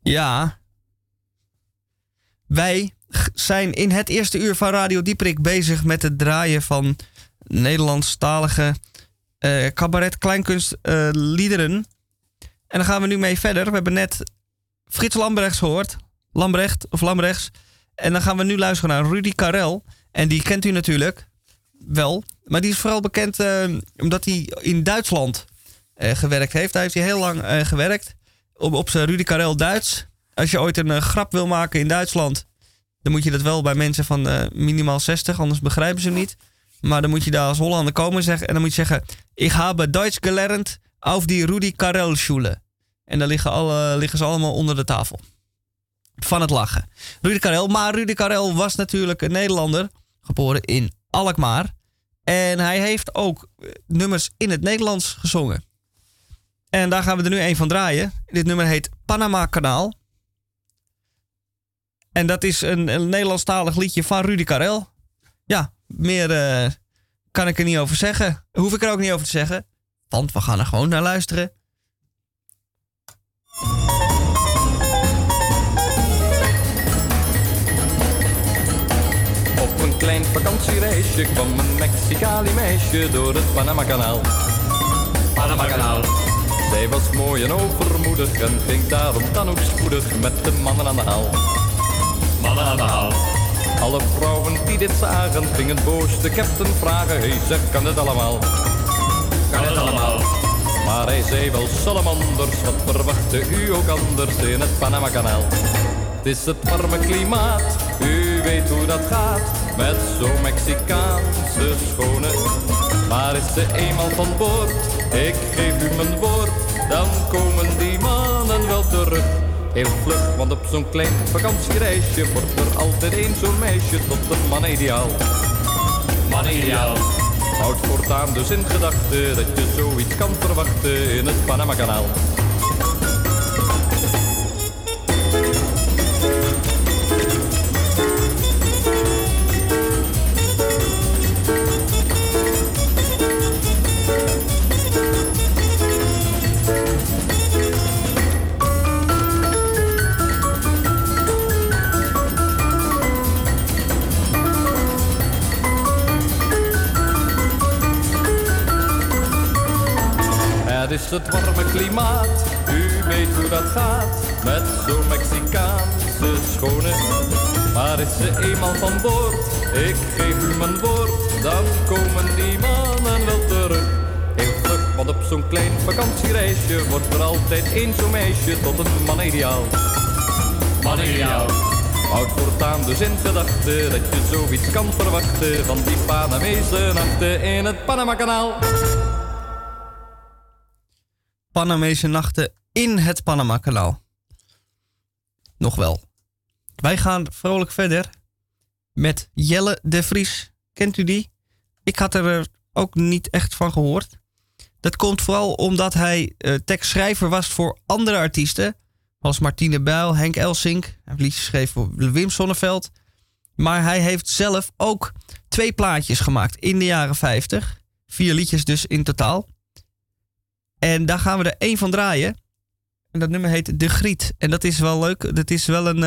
Ja. Wij zijn in het eerste uur van Radio Dieprik bezig met het draaien van Nederlandstalige uh, cabaret kleinkunst uh, liederen. En dan gaan we nu mee verder. We hebben net Frits Lambrechts gehoord. Lambrecht of Lambrechts. En dan gaan we nu luisteren naar Rudy Karel. En die kent u natuurlijk wel. Maar die is vooral bekend uh, omdat hij in Duitsland gewerkt heeft. Daar heeft hij heel lang gewerkt op, op zijn Rudy Karel Duits. Als je ooit een uh, grap wil maken in Duitsland, dan moet je dat wel bij mensen van uh, minimaal 60, anders begrijpen ze hem niet. Maar dan moet je daar als Hollander komen zeggen, en dan moet je zeggen: Ik heb Duits gelernt auf die Rudy Karel Schule. En dan liggen, alle, liggen ze allemaal onder de tafel. Van het lachen. Rudy Karel. Maar Rudy Karel was natuurlijk een Nederlander. Geboren in Alkmaar. En hij heeft ook eh, nummers in het Nederlands gezongen. En daar gaan we er nu een van draaien. Dit nummer heet Panama Kanaal. En dat is een, een Nederlandstalig liedje van Rudy Karel. ja, meer eh, kan ik er niet over zeggen. Hoef ik er ook niet over te zeggen. Want we gaan er gewoon naar luisteren.
Op een klein vakantiereisje kwam een Mexicali meisje door het Panama-kanaal.
Panama-kanaal.
Zij was mooi en overmoedig en ging daarom dan ook spoedig met de mannen aan de haal.
Mannen aan de haal.
Alle vrouwen die dit zagen gingen boos de captain vragen. Hey zeg, kan het allemaal?
Kan het allemaal?
Maar hij zei wel salamanders, wat verwachtte u ook anders in het Panama-kanaal? Het is het warme klimaat, u weet hoe dat gaat, met zo'n Mexicaanse schone. Maar is ze eenmaal van boord, ik geef u mijn woord, dan komen die mannen wel terug. Heel vlug, want op zo'n klein vakantiereisje wordt er altijd één zo'n meisje tot een man ideaal.
Man ideaal.
Houd voortaan dus in gedachten dat je zoiets kan verwachten in het Panama-kanaal. Het warme klimaat, u weet hoe dat gaat, met zo'n Mexicaanse schone. Maar is ze eenmaal van boord, ik geef u mijn woord, dan komen die mannen wel terug. Heel vlug, want op zo'n klein vakantiereisje wordt er altijd één zo'n meisje tot een man ideaal.
Man ideaal.
Houd voortaan dus in gedachten dat je zoiets kan verwachten van die Panamese nachten in het Panama-kanaal.
Panamese nachten in het Panama-kanaal. Nog wel. Wij gaan vrolijk verder met Jelle de Vries. Kent u die? Ik had er eh, ook niet echt van gehoord. Dat komt vooral omdat hij eh, tekstschrijver was voor andere artiesten. Als Martine Bijl, Henk Elsink. Hij liedjes geschreven voor Wim Sonneveld. Maar hij heeft zelf ook twee plaatjes gemaakt in de jaren 50. Vier liedjes dus in totaal. En daar gaan we er één van draaien. En dat nummer heet De Griet. En dat is wel leuk. Dat is wel een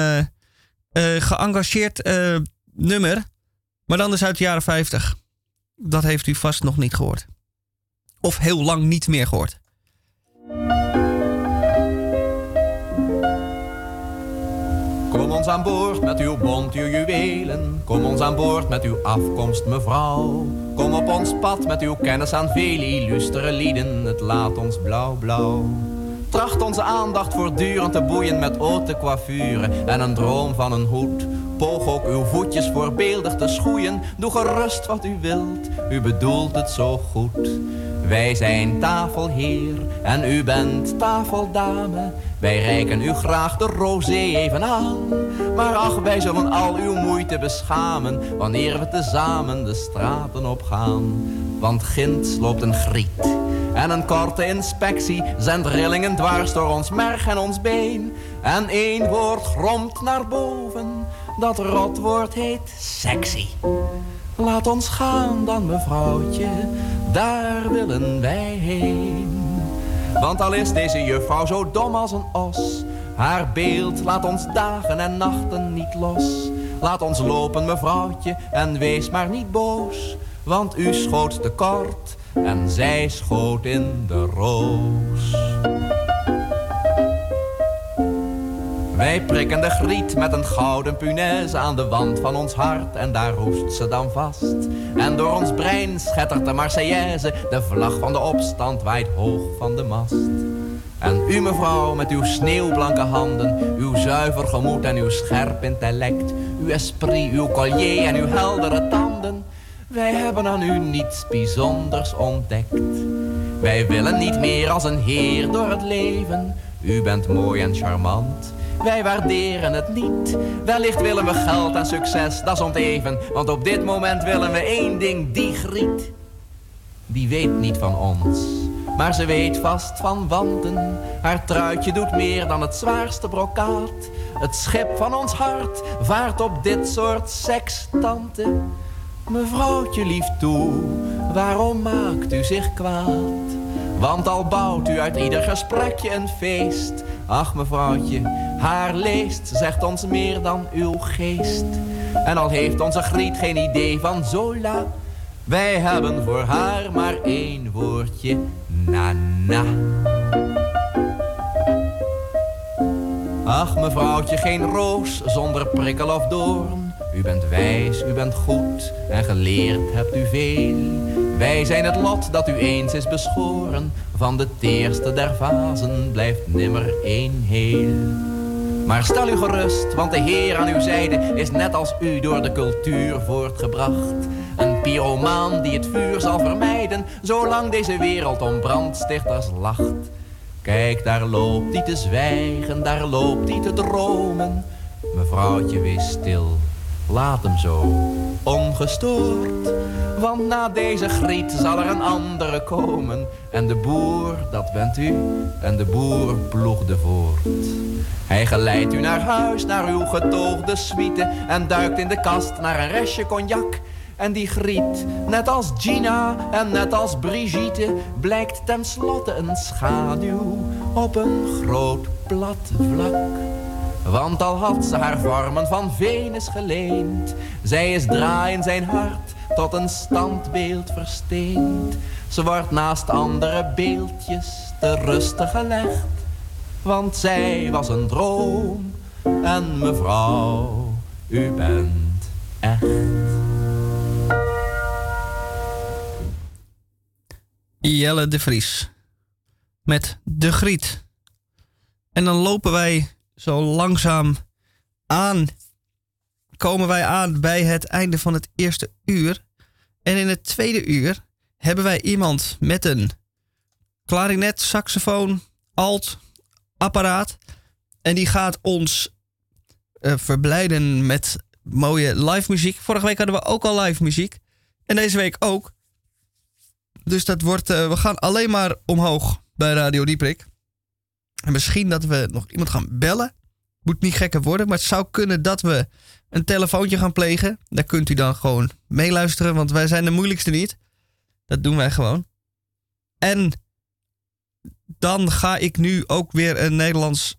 eh, geëngageerd eh, nummer. Maar dan dus uit de jaren 50. Dat heeft u vast nog niet gehoord. Of heel lang niet meer gehoord.
Aan boord met uw bont, uw juwelen. Kom ons aan boord met uw afkomst, mevrouw. Kom op ons pad met uw kennis aan vele illustere lieden. Het laat ons blauw-blauw. Tracht onze aandacht voortdurend te boeien met haute coiffure en een droom van een hoed. Poog ook uw voetjes voorbeeldig te schoeien. Doe gerust wat u wilt, u bedoelt het zo goed. Wij zijn tafelheer en u bent tafeldame. Wij reiken u graag de rosé even aan. Maar ach, wij zullen al uw moeite beschamen wanneer we tezamen de straten opgaan. Want ginds loopt een griet. En een korte inspectie zendt rillingen dwars door ons merg en ons been. En één woord gromt naar boven, dat rotwoord heet sexy. Laat ons gaan dan, mevrouwtje, daar willen wij heen. Want al is deze juffrouw zo dom als een os, haar beeld laat ons dagen en nachten niet los. Laat ons lopen, mevrouwtje, en wees maar niet boos, want u schoot te kort en zij schoot in de roos. Wij prikken de griet met een gouden punaise aan de wand van ons hart en daar roest ze dan vast. En door ons brein schettert de Marseillaise, de vlag van de opstand waait hoog van de mast. En u mevrouw met uw sneeuwblanke handen, uw zuiver gemoed en uw scherp intellect, uw esprit, uw collier en uw heldere tanden. Wij hebben aan u niets bijzonders ontdekt. Wij willen niet meer als een heer door het leven. U bent mooi en charmant. Wij waarderen het niet. Wellicht willen we geld en succes, dat is onteven. Want op dit moment willen we één ding, die griet. Die weet niet van ons, maar ze weet vast van wanten. Haar truitje doet meer dan het zwaarste brokaat. Het schip van ons hart vaart op dit soort sextanten. Mevrouwtje lief toe, waarom maakt u zich kwaad? Want al bouwt u uit ieder gesprekje een feest. Ach mevrouwtje, haar leest zegt ons meer dan uw geest. En al heeft onze Griet geen idee van Zola. Wij hebben voor haar maar één woordje, na-na. Ach mevrouwtje, geen roos zonder prikkel of doorn. U bent wijs, u bent goed en geleerd hebt u veel. Wij zijn het lot dat u eens is beschoren. Van de teerste der vazen blijft nimmer één heel. Maar stel u gerust, want de Heer aan uw zijde is net als u door de cultuur voortgebracht. Een pyromaan die het vuur zal vermijden, zolang deze wereld om brandstichters lacht. Kijk, daar loopt hij te zwijgen, daar loopt hij te dromen. Mevrouwtje, wees stil, laat hem zo, ongestoord. Want na deze griet zal er een andere komen. En de boer, dat bent u, en de boer ploegde voort. Hij geleidt u naar huis, naar uw getoogde suite... en duikt in de kast naar een restje cognac... En die griet, net als Gina en net als Brigitte, blijkt tenslotte een schaduw op een groot plat vlak. Want al had ze haar vormen van Venus geleend, zij is draai in zijn hart tot een standbeeld versteend. Ze wordt naast andere beeldjes te rustig gelegd, want zij was een droom en mevrouw, u bent echt.
Jelle de Vries. Met De Griet. En dan lopen wij zo langzaam aan. Komen wij aan bij het einde van het eerste uur. En in het tweede uur hebben wij iemand met een klarinet, saxofoon, alt, apparaat. En die gaat ons uh, verblijden met mooie live muziek. Vorige week hadden we ook al live muziek. En deze week ook. Dus dat wordt, uh, we gaan alleen maar omhoog bij Radio Dieprik. En misschien dat we nog iemand gaan bellen. Moet niet gekker worden, maar het zou kunnen dat we een telefoontje gaan plegen. Daar kunt u dan gewoon meeluisteren, want wij zijn de moeilijkste niet. Dat doen wij gewoon. En dan ga ik nu ook weer een Nederlands,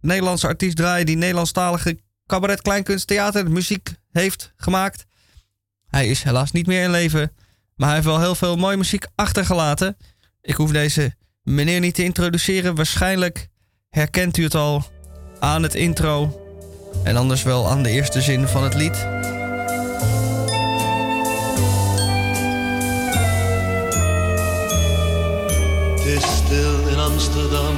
Nederlandse artiest draaien die Nederlandstalige cabaret kleinkunst theater muziek heeft gemaakt. Hij is helaas niet meer in leven. Maar hij heeft wel heel veel mooie muziek achtergelaten. Ik hoef deze meneer niet te introduceren. Waarschijnlijk herkent u het al aan het intro. En anders wel aan de eerste zin van het lied.
Het is stil in Amsterdam.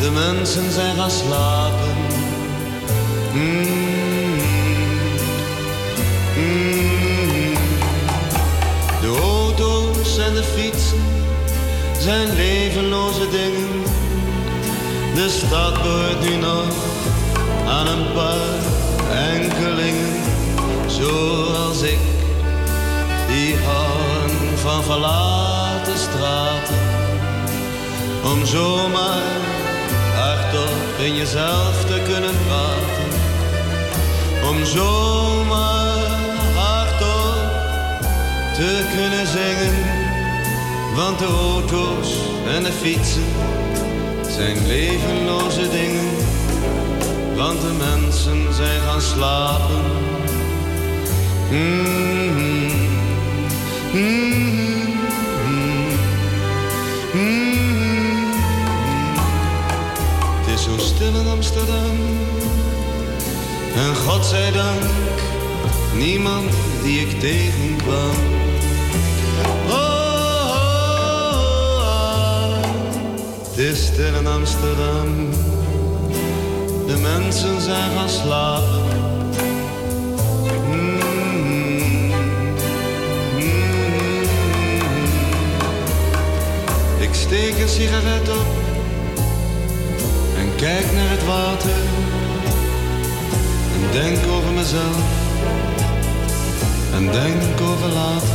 De mensen zijn gaan slapen. Mm. Mm. De auto's en de fietsen zijn levenloze dingen. De stad behoort nu nog aan een paar enkelingen, zoals ik, die houden van verlaten straten. Om zomaar hardop in jezelf te kunnen praten. Om zomaar hardop te kunnen zingen. Want de auto's en de fietsen zijn levenloze dingen. Want de mensen zijn gaan slapen. Mm-hmm. Het is zo stil in Amsterdam. En God zij dank, niemand die ik tegenkwam. Oh, het is stil in Amsterdam. De mensen zijn gaan slapen. Ik steek een sigaret op en kijk naar het water en denk over mezelf en denk over later.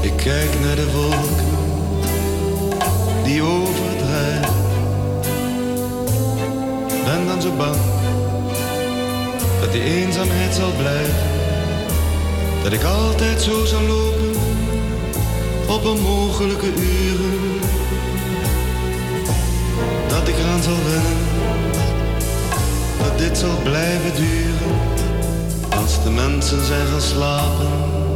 Ik kijk naar de wolken die overdrijven. Ben dan zo bang dat die eenzaamheid zal blijven. Dat ik altijd zo zal lopen op onmogelijke uren. Dat ik eraan zal wennen, dat dit zal blijven duren. Als de mensen zijn gaan slapen.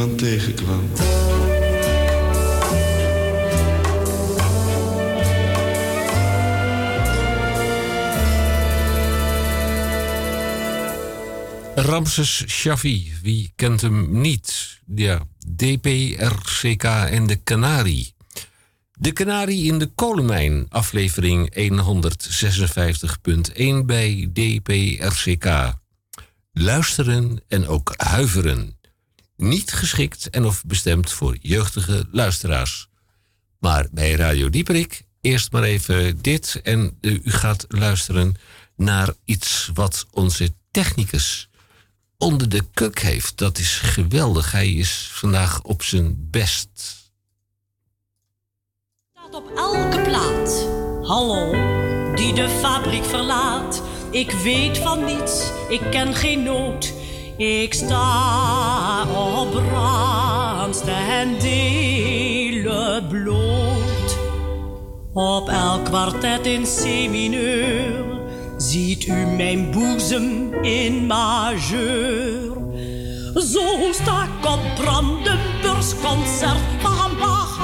Iemand tegenkwam.
Ramses Shafi, wie kent hem niet? Ja, DPRCK en de Canarie. De Canarie in de kolenmijn, aflevering 156.1 bij DPRCK. Luisteren en ook huiveren. Niet geschikt en of bestemd voor jeugdige luisteraars. Maar bij Radio Dieperik eerst maar even dit en eh, u gaat luisteren naar iets wat onze technicus onder de kuk heeft. Dat is geweldig. Hij is vandaag op zijn best.
Staat op elke plaat. Hallo, die de fabriek verlaat. Ik weet van niets, ik ken geen nood. Ik sta op brandste en delen bloot. Op elk kwartet in C-mineur ziet u mijn boezem in majeur. Zo sta ik op Brandenburgsconcert van Bach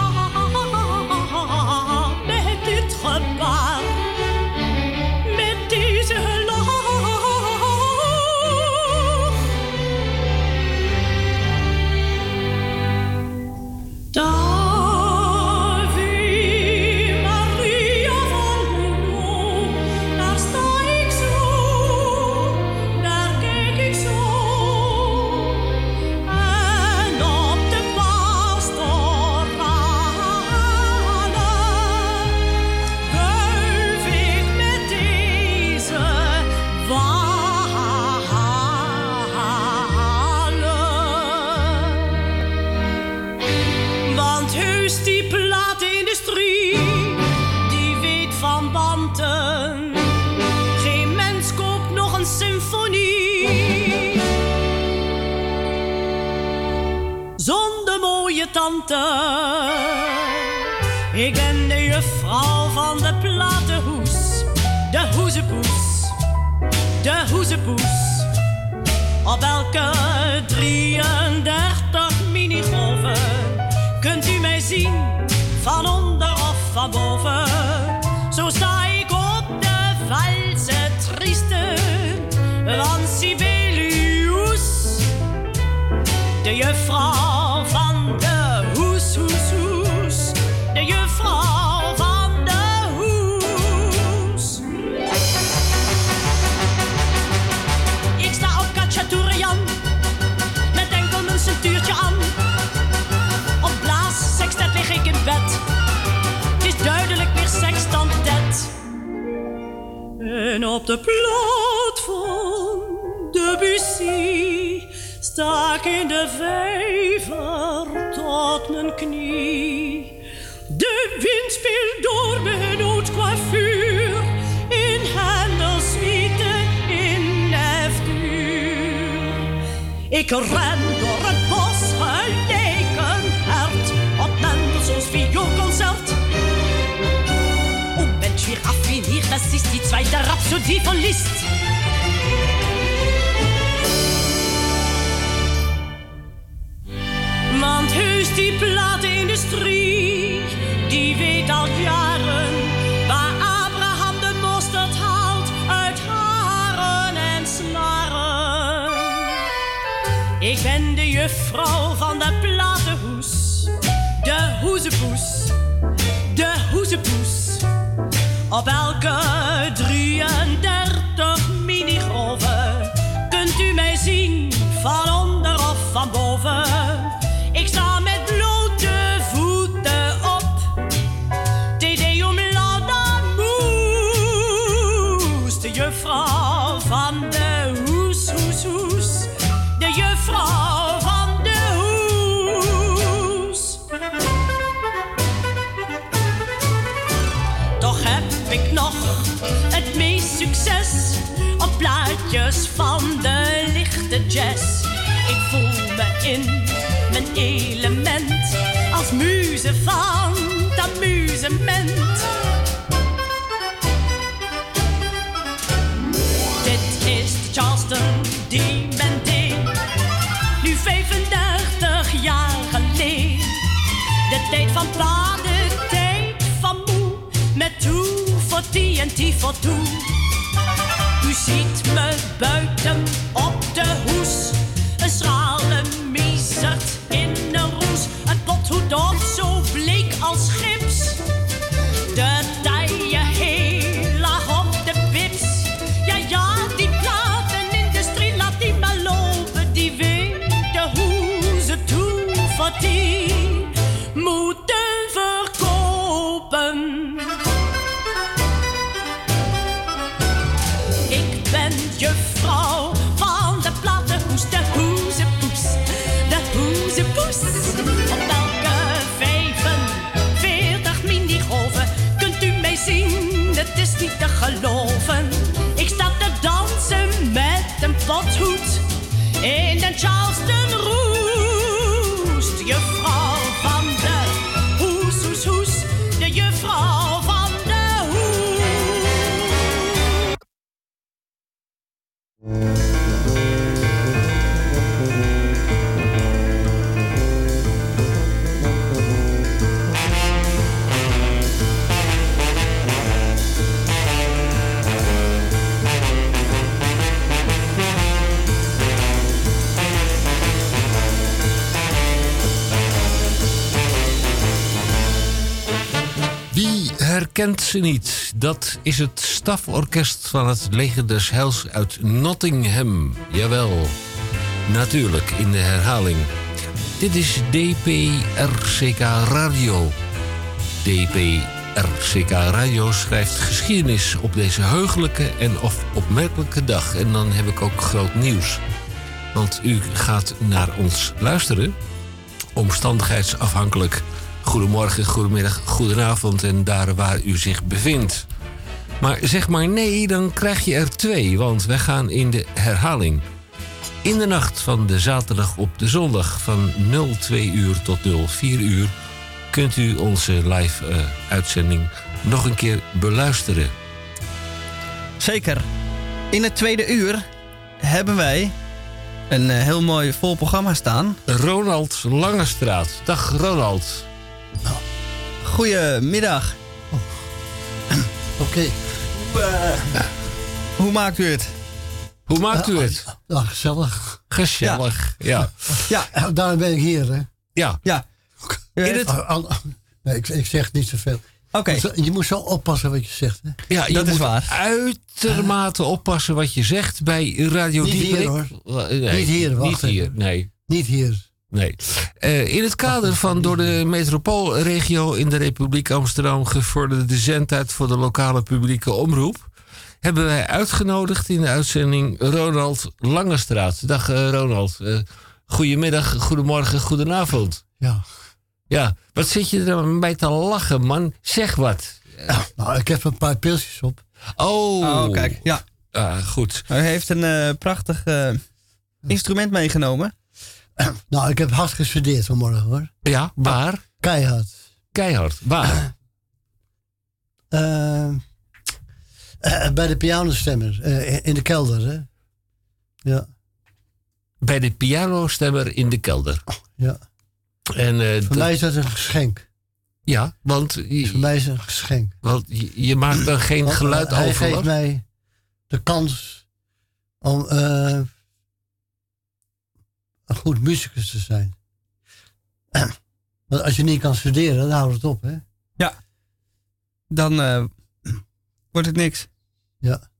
Ik ben de juffrouw van de platenhoes. De hoezepoes. De hoezepoes. Op elke 33 minigolven kunt u mij zien, op de plaat van Debussy sta ik in de vijver tot mijn knie. De wind speelt door mijn coiffure in Hendelsuite in F-duur. Ik ren Mensch, wie raffiniert, das ist die zweite Rhapsodie von Liszt. Want heus die platenindustrie, die weet al jaren waar Abraham de mosterd haalt uit haren en snaren. Ik ben de juffrouw van de platenhoes, de hoezepoes, de hoezepoes. Op elke 33 minigolven kunt u mij zien van onder of van boven. Me in mijn element als muze van het amusement. Dit is de Charleston D-Band nu 35 jaar geleden. De tijd van plaat, de tijd van moe, met toe voor die en die voor toe. U ziet me buiten op de hoes, op zo bleek als gips. Charleston
herkent ze niet? Dat is het staforkest van het Leger des Heils uit Nottingham. Jawel, natuurlijk in de herhaling. Dit is DPRCK Radio. DPRCK Radio schrijft geschiedenis op deze heugelijke en of opmerkelijke dag. En dan heb ik ook groot nieuws. Want u gaat naar ons luisteren omstandigheidsafhankelijk. Goedemorgen, goedemiddag, goedenavond en daar waar u zich bevindt. Maar zeg maar nee, dan krijg je er twee, want wij gaan in de herhaling. In de nacht van de zaterdag op de zondag van 02 uur tot 04 uur kunt u onze live eh, uitzending nog een keer beluisteren.
Zeker. In het tweede uur hebben wij een eh, heel mooi vol programma staan.
Ronald Langestraat. Dag Ronald.
Goedemiddag.
Oké.
Hoe maakt u het?
Hoe maakt u het?
Ja, gezellig.
Gezellig, ja.
Ja.
Daarom ben ik hier, hè.
Ja.
Ja.
In het-
Nee, ik, ik zeg niet zoveel.
Oké.
Je moet zo- Je moet zo oppassen wat je zegt, hè.
Ja, je
Dat is
moet
waar.
uitermate oppassen wat je zegt bij Radio
Niet hier, hoor.
Nee,
Niet hier, wacht
Niet hier,
even.
nee.
Niet hier.
Nee. Eh, in het kader van door de metropoolregio in de Republiek Amsterdam gevorderde zendtijd voor de lokale publieke omroep, hebben wij uitgenodigd in de uitzending Ronald Langestraat. Dag eh, Ronald. Eh, goedemiddag, goedemorgen, goedenavond.
Ja.
Ja, wat zit je er bij te lachen, man? Zeg wat.
Nou, ik heb een paar pilsjes op.
Oh,
Oh, kijk. Ja.
Ah, goed.
Hij heeft een eh, prachtig eh, instrument meegenomen.
Nou, ik heb hard gestudeerd vanmorgen, hoor.
Ja, waar?
Keihard.
Keihard. Waar?
Eh, eh, bij de pianostemmer. eh, in- de kelder, hè. Ja.
Bij de pianostemmer in de kelder.
Ja.
En,
Voor mij is dat een geschenk.
Ja, want je,
Voor mij is een geschenk.
want je, je maakt dan geen
Want,
geluid
eh, Hij
over.
geeft mij de kans om een goed muzikus te zijn. Want als je niet kan studeren, dan houdt het op, hè?
Ja. Dan eh, wordt het niks.
Ja.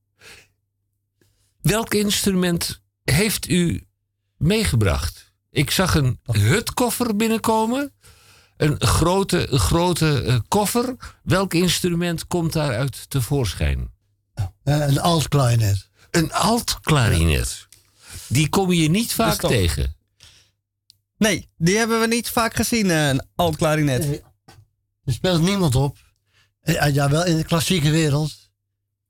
Welk instrument heeft u meegebracht? Ik zag een hutkoffer binnenkomen. Een grote, een grote eh, koffer. Welk instrument komt daaruit tevoorschijn?
Eh, een alt-klarinet.
Een alt-klarinet. Die kom je niet vaak tegen.
Nee, die hebben we niet vaak gezien, eh, een alt-klarinet.
Nee. Er speelt niemand op. Eh, Ja, wel in de klassieke wereld.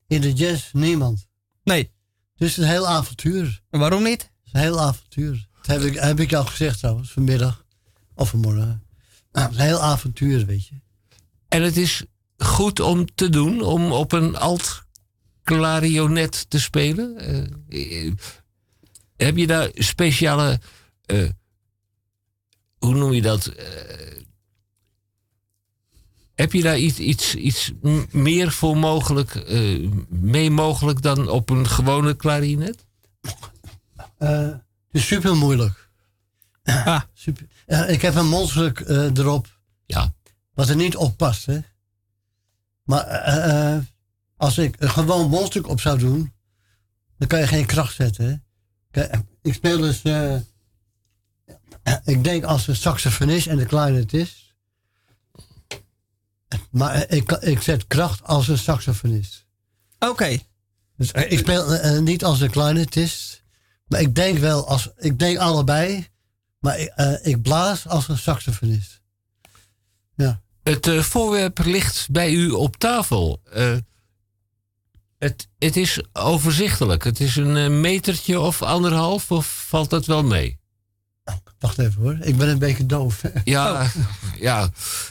In de jazz niemand.
Nee.
Het is een heel avontuur.
Waarom niet? Het
is een heel avontuur. Dat heb ik, heb ik al gezegd trouwens, vanmiddag. Of vanmorgen. Nou, een heel avontuur, weet je.
En het is goed om te doen, om op een alt clarionet te spelen? Uh, heb je daar speciale. Uh, hoe noem je dat? Uh, heb je daar iets, iets, iets meer voor mogelijk, mee mogelijk dan op een gewone klarinet?
het is super moeilijk. Ah. Super. ik heb een mondstuk erop.
Ja.
Wat er niet op past, hè. Maar als ik een gewoon mondstuk op zou doen, dan kan je geen kracht zetten. Hè? Ik speel dus, uh, ik denk als een saxofonist en de clarinetist. Maar ik, ik zet kracht als een saxofonist.
Oké.
Dus ik speel uh, niet als een clarinetist. Maar ik denk wel als, ik denk allebei. Maar ik, uh, ik blaas als een saxofonist. Ja.
Het voorwerp ligt bij u op tafel. Het, het is overzichtelijk. Het is een eh, metertje of anderhalf, of valt dat wel mee?
Wacht even hoor, ik ben een beetje doof.
Ja, oh. ja,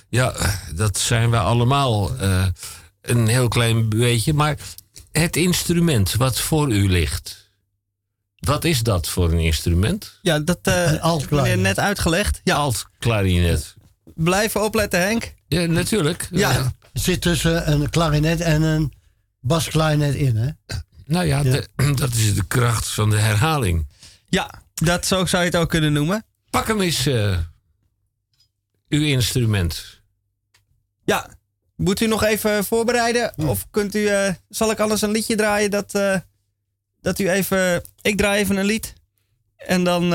ja dat zijn we allemaal uh, een heel klein beetje. Maar het instrument wat voor u ligt, wat is dat voor een instrument?
Ja, dat uh, heb net uitgelegd. Ja.
Alt-klarinet.
Blijven opletten, Henk.
Ja, natuurlijk.
Ja.
Het zit tussen een klarinet en een basklarinet in, hè?
Nou ja, dat is de kracht van de herhaling.
Ja, dat zo zou je het ook kunnen noemen.
Pak hem eens, uh, uw instrument.
Ja, moet u nog even voorbereiden? Of kunt u, uh, zal ik anders een liedje draaien dat, uh, dat u even... Ik draai even een lied. En dan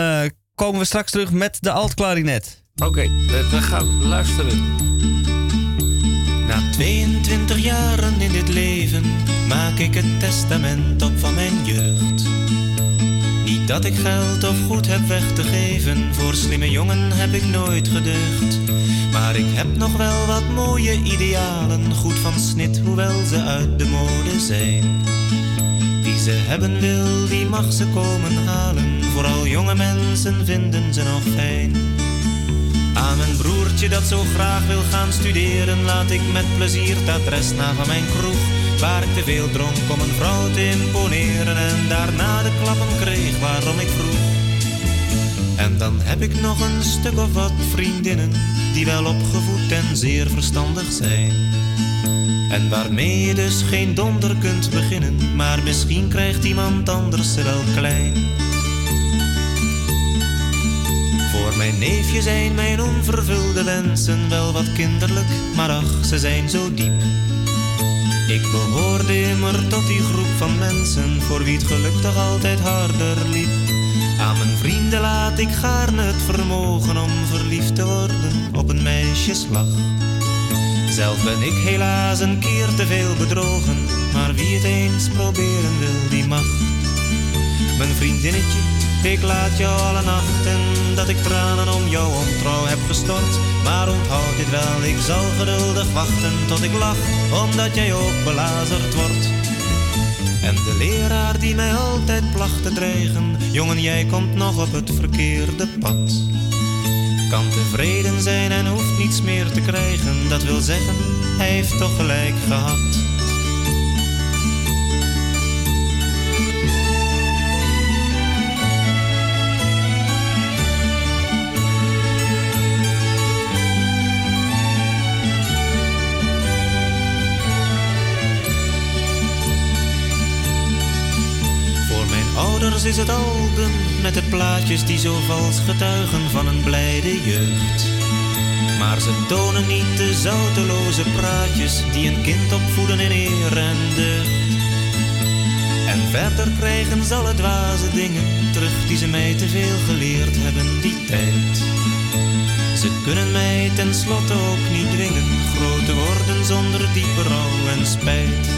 komen we straks terug met de altklarinet.
Oké, okay, we gaan luisteren.
Na 22 jaren in dit leven maak ik het testament op van mijn jeugd. Dat ik geld of goed heb weg te geven, voor slimme jongen heb ik nooit geducht. Maar ik heb nog wel wat mooie idealen, goed van snit, hoewel ze uit de mode zijn. Wie ze hebben wil, die mag ze komen halen, vooral jonge mensen vinden ze nog fijn. Aan mijn broertje dat zo graag wil gaan studeren, laat ik met plezier het adres na van mijn kroeg. Waar ik te veel dronk om een vrouw te imponeren en daarna de klappen kreeg waarom ik vroeg. En dan heb ik nog een stuk of wat vriendinnen die wel opgevoed en zeer verstandig zijn. En waarmee je dus geen donder kunt beginnen, maar misschien krijgt iemand anders ze wel klein. Voor mijn neefje zijn mijn onvervulde wensen wel wat kinderlijk, maar ach, ze zijn zo diep. Ik behoorde immer tot die groep van mensen voor wie het geluk toch altijd harder liep. Aan mijn vrienden laat ik gaarne het vermogen om verliefd te worden op een meisjeslag. Zelf ben ik helaas een keer te veel bedrogen, maar wie het eens proberen wil, die mag. Mijn vriendinnetje ik laat jou alle nachten dat ik tranen om jouw ontrouw heb gestort. Maar onthoud dit wel, ik zal geduldig wachten tot ik lach, omdat jij ook belazerd wordt. En de leraar die mij altijd placht te dreigen, jongen jij komt nog op het verkeerde pad. Kan tevreden zijn en hoeft niets meer te krijgen, dat wil zeggen, hij heeft toch gelijk gehad. Ouders is het album met de plaatjes die zo vals getuigen van een blijde jeugd. Maar ze tonen niet de zouteloze praatjes die een kind opvoeden in eer en deugd. En verder krijgen ze alle dwaze dingen terug die ze mij te veel geleerd hebben die tijd. Ze kunnen mij tenslotte ook niet dwingen groot te worden zonder diepe rouw en spijt.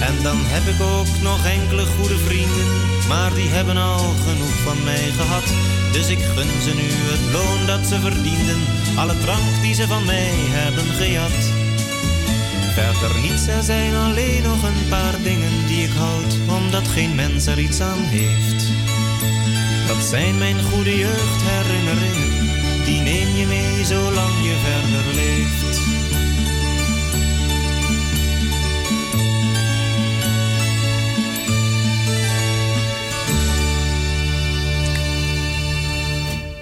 En dan heb ik ook nog enkele goede vrienden, maar die hebben al genoeg van mij gehad. Dus ik gun ze nu het loon dat ze verdienden, alle drank die ze van mij hebben gejat. Verder niets, er zijn alleen nog een paar dingen die ik houd, omdat geen mens er iets aan heeft. Dat zijn mijn goede jeugdherinneringen, die neem je mee zolang je verder leeft.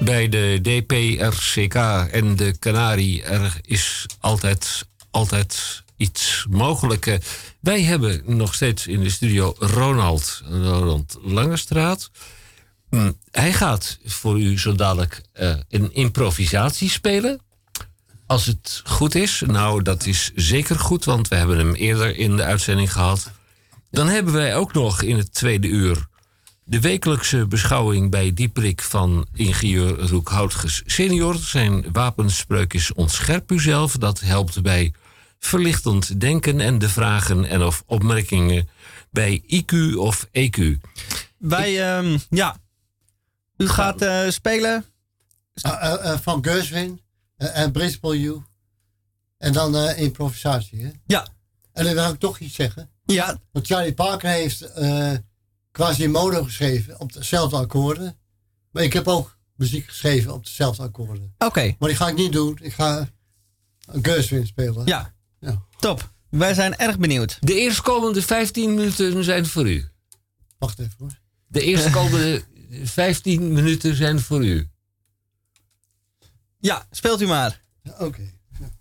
Bij de DPRCK en de Canarie er is altijd, altijd iets mogelijk. Eh, Wij hebben nog steeds in de studio Ronald, Ronald Langestraat. Hm, Hij gaat voor u zo dadelijk eh, een improvisatie spelen. Als het goed is, nou dat is zeker goed, want we hebben hem eerder in de uitzending gehad. Dan hebben wij ook nog in het tweede uur de wekelijkse beschouwing bij Dieprik van ingenieur Roek Houtges senior. Zijn wapenspreuk is ontscherp uzelf. Dat helpt bij verlichtend denken en de vragen en of opmerkingen bij IQ of EQ.
Wij, ehm, ja. U gaat eh, spelen.
Ah, eh, eh, van Gerswin eh, en Principal U. En dan eh, improvisatie, hè?
Ja.
En dan wil ik toch iets zeggen.
Ja.
Want Charlie Parker heeft eh Quasimodo geschreven op dezelfde akkoorden. Maar ik heb ook muziek geschreven op dezelfde akkoorden.
Oké.
Maar die ga ik niet doen. Ik ga Gerswin spelen.
Ja.
Ja.
Top. Wij zijn erg benieuwd.
De eerstkomende 15 minuten zijn voor u.
Wacht even hoor.
De eerstkomende 15 minuten zijn voor u.
Ja, speelt u maar.
Ja, Oké.
Prachtig.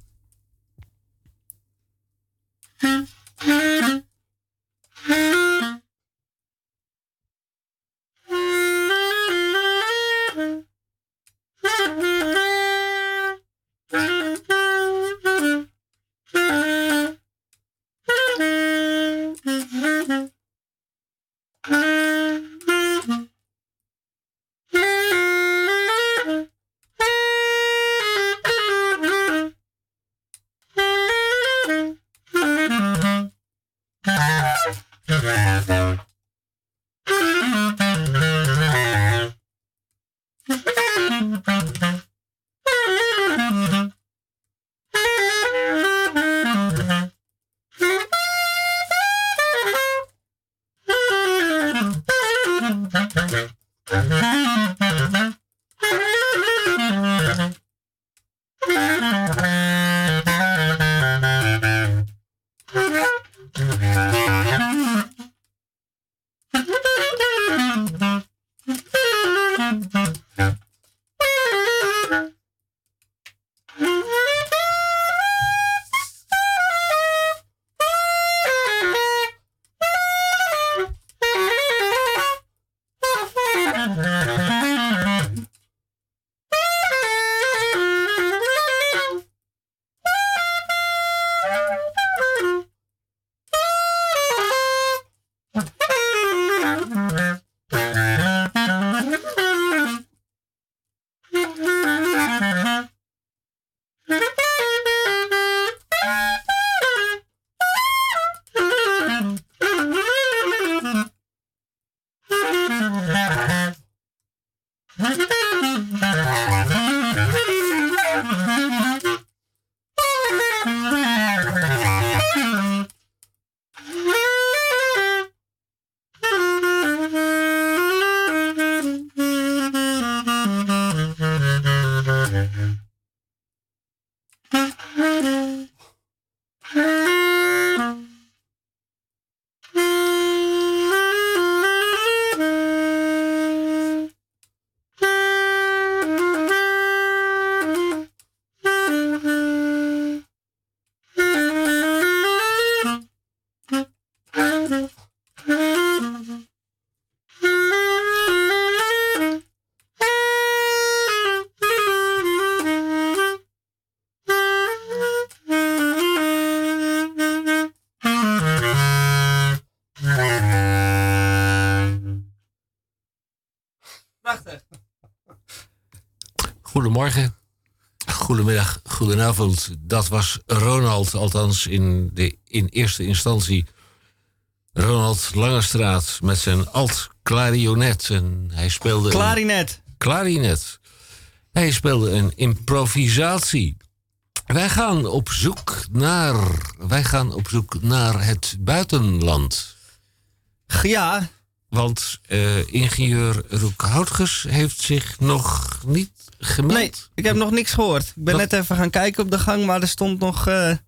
Goedenavond. Dat was Ronald, althans in, de, in eerste instantie. Ronald Langestraat met zijn alt-clarionet. En hij speelde... een-
Klarinet.
Klarinet. Hij speelde een improvisatie. Wij gaan op zoek naar... Wij gaan op zoek naar het buitenland.
Ja,
Want eh, ingenieur Roek Houtges heeft zich nog niet gemeld.
Nee, ik heb nog niks gehoord. Ik ben
Dat-
net even gaan kijken op de gang, maar er stond nog, eh, er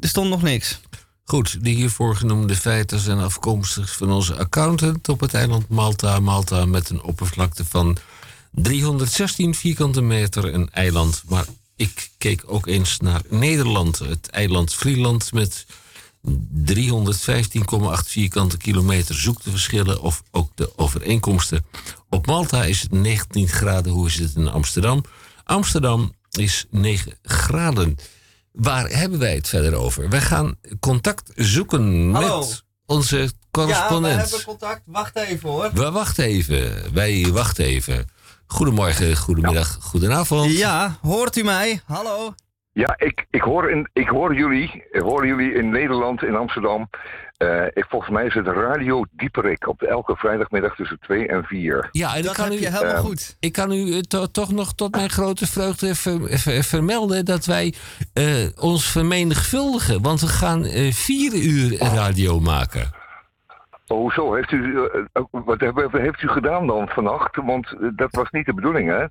stond nog niks.
Goed, de hiervoor genoemde feiten zijn afkomstig van onze accountant op het eiland Malta. Malta met een oppervlakte van 316 vierkante meter, een eiland. Maar ik keek ook eens naar Nederland, het eiland Vlieland met 315,8 vierkante kilometer. Zoek de verschillen of ook de overeenkomsten. Op Malta is het 19 graden. Hoe is het in Amsterdam? Amsterdam is 9 graden. Waar hebben wij het verder over? Wij gaan contact zoeken
Hallo.
met onze
Ja, we
correspondent.
hebben contact. Wacht even hoor.
We wachten even. Wij wachten even. Goedemorgen, goedemiddag, goedenavond.
Ja, hoort u mij? Hallo?
Ja, ik, ik, hoor in, ik hoor jullie. Ik hoor jullie in Nederland, in Amsterdam. Eh, ik, volgens mij is het Radio Dieperik op elke vrijdagmiddag tussen 2 en 4.
Ja, en ik kan u,
helemaal
goed. Ik kan u eh, to- toch nog tot mijn grote vreugde ver- ver- vermelden dat wij eh, ons vermenigvuldigen. Want we gaan eh, vier uur radio maken.
Oh, zo. Heeft u, eh, wat heeft u gedaan dan vannacht? Want eh, dat was niet de bedoeling, hè?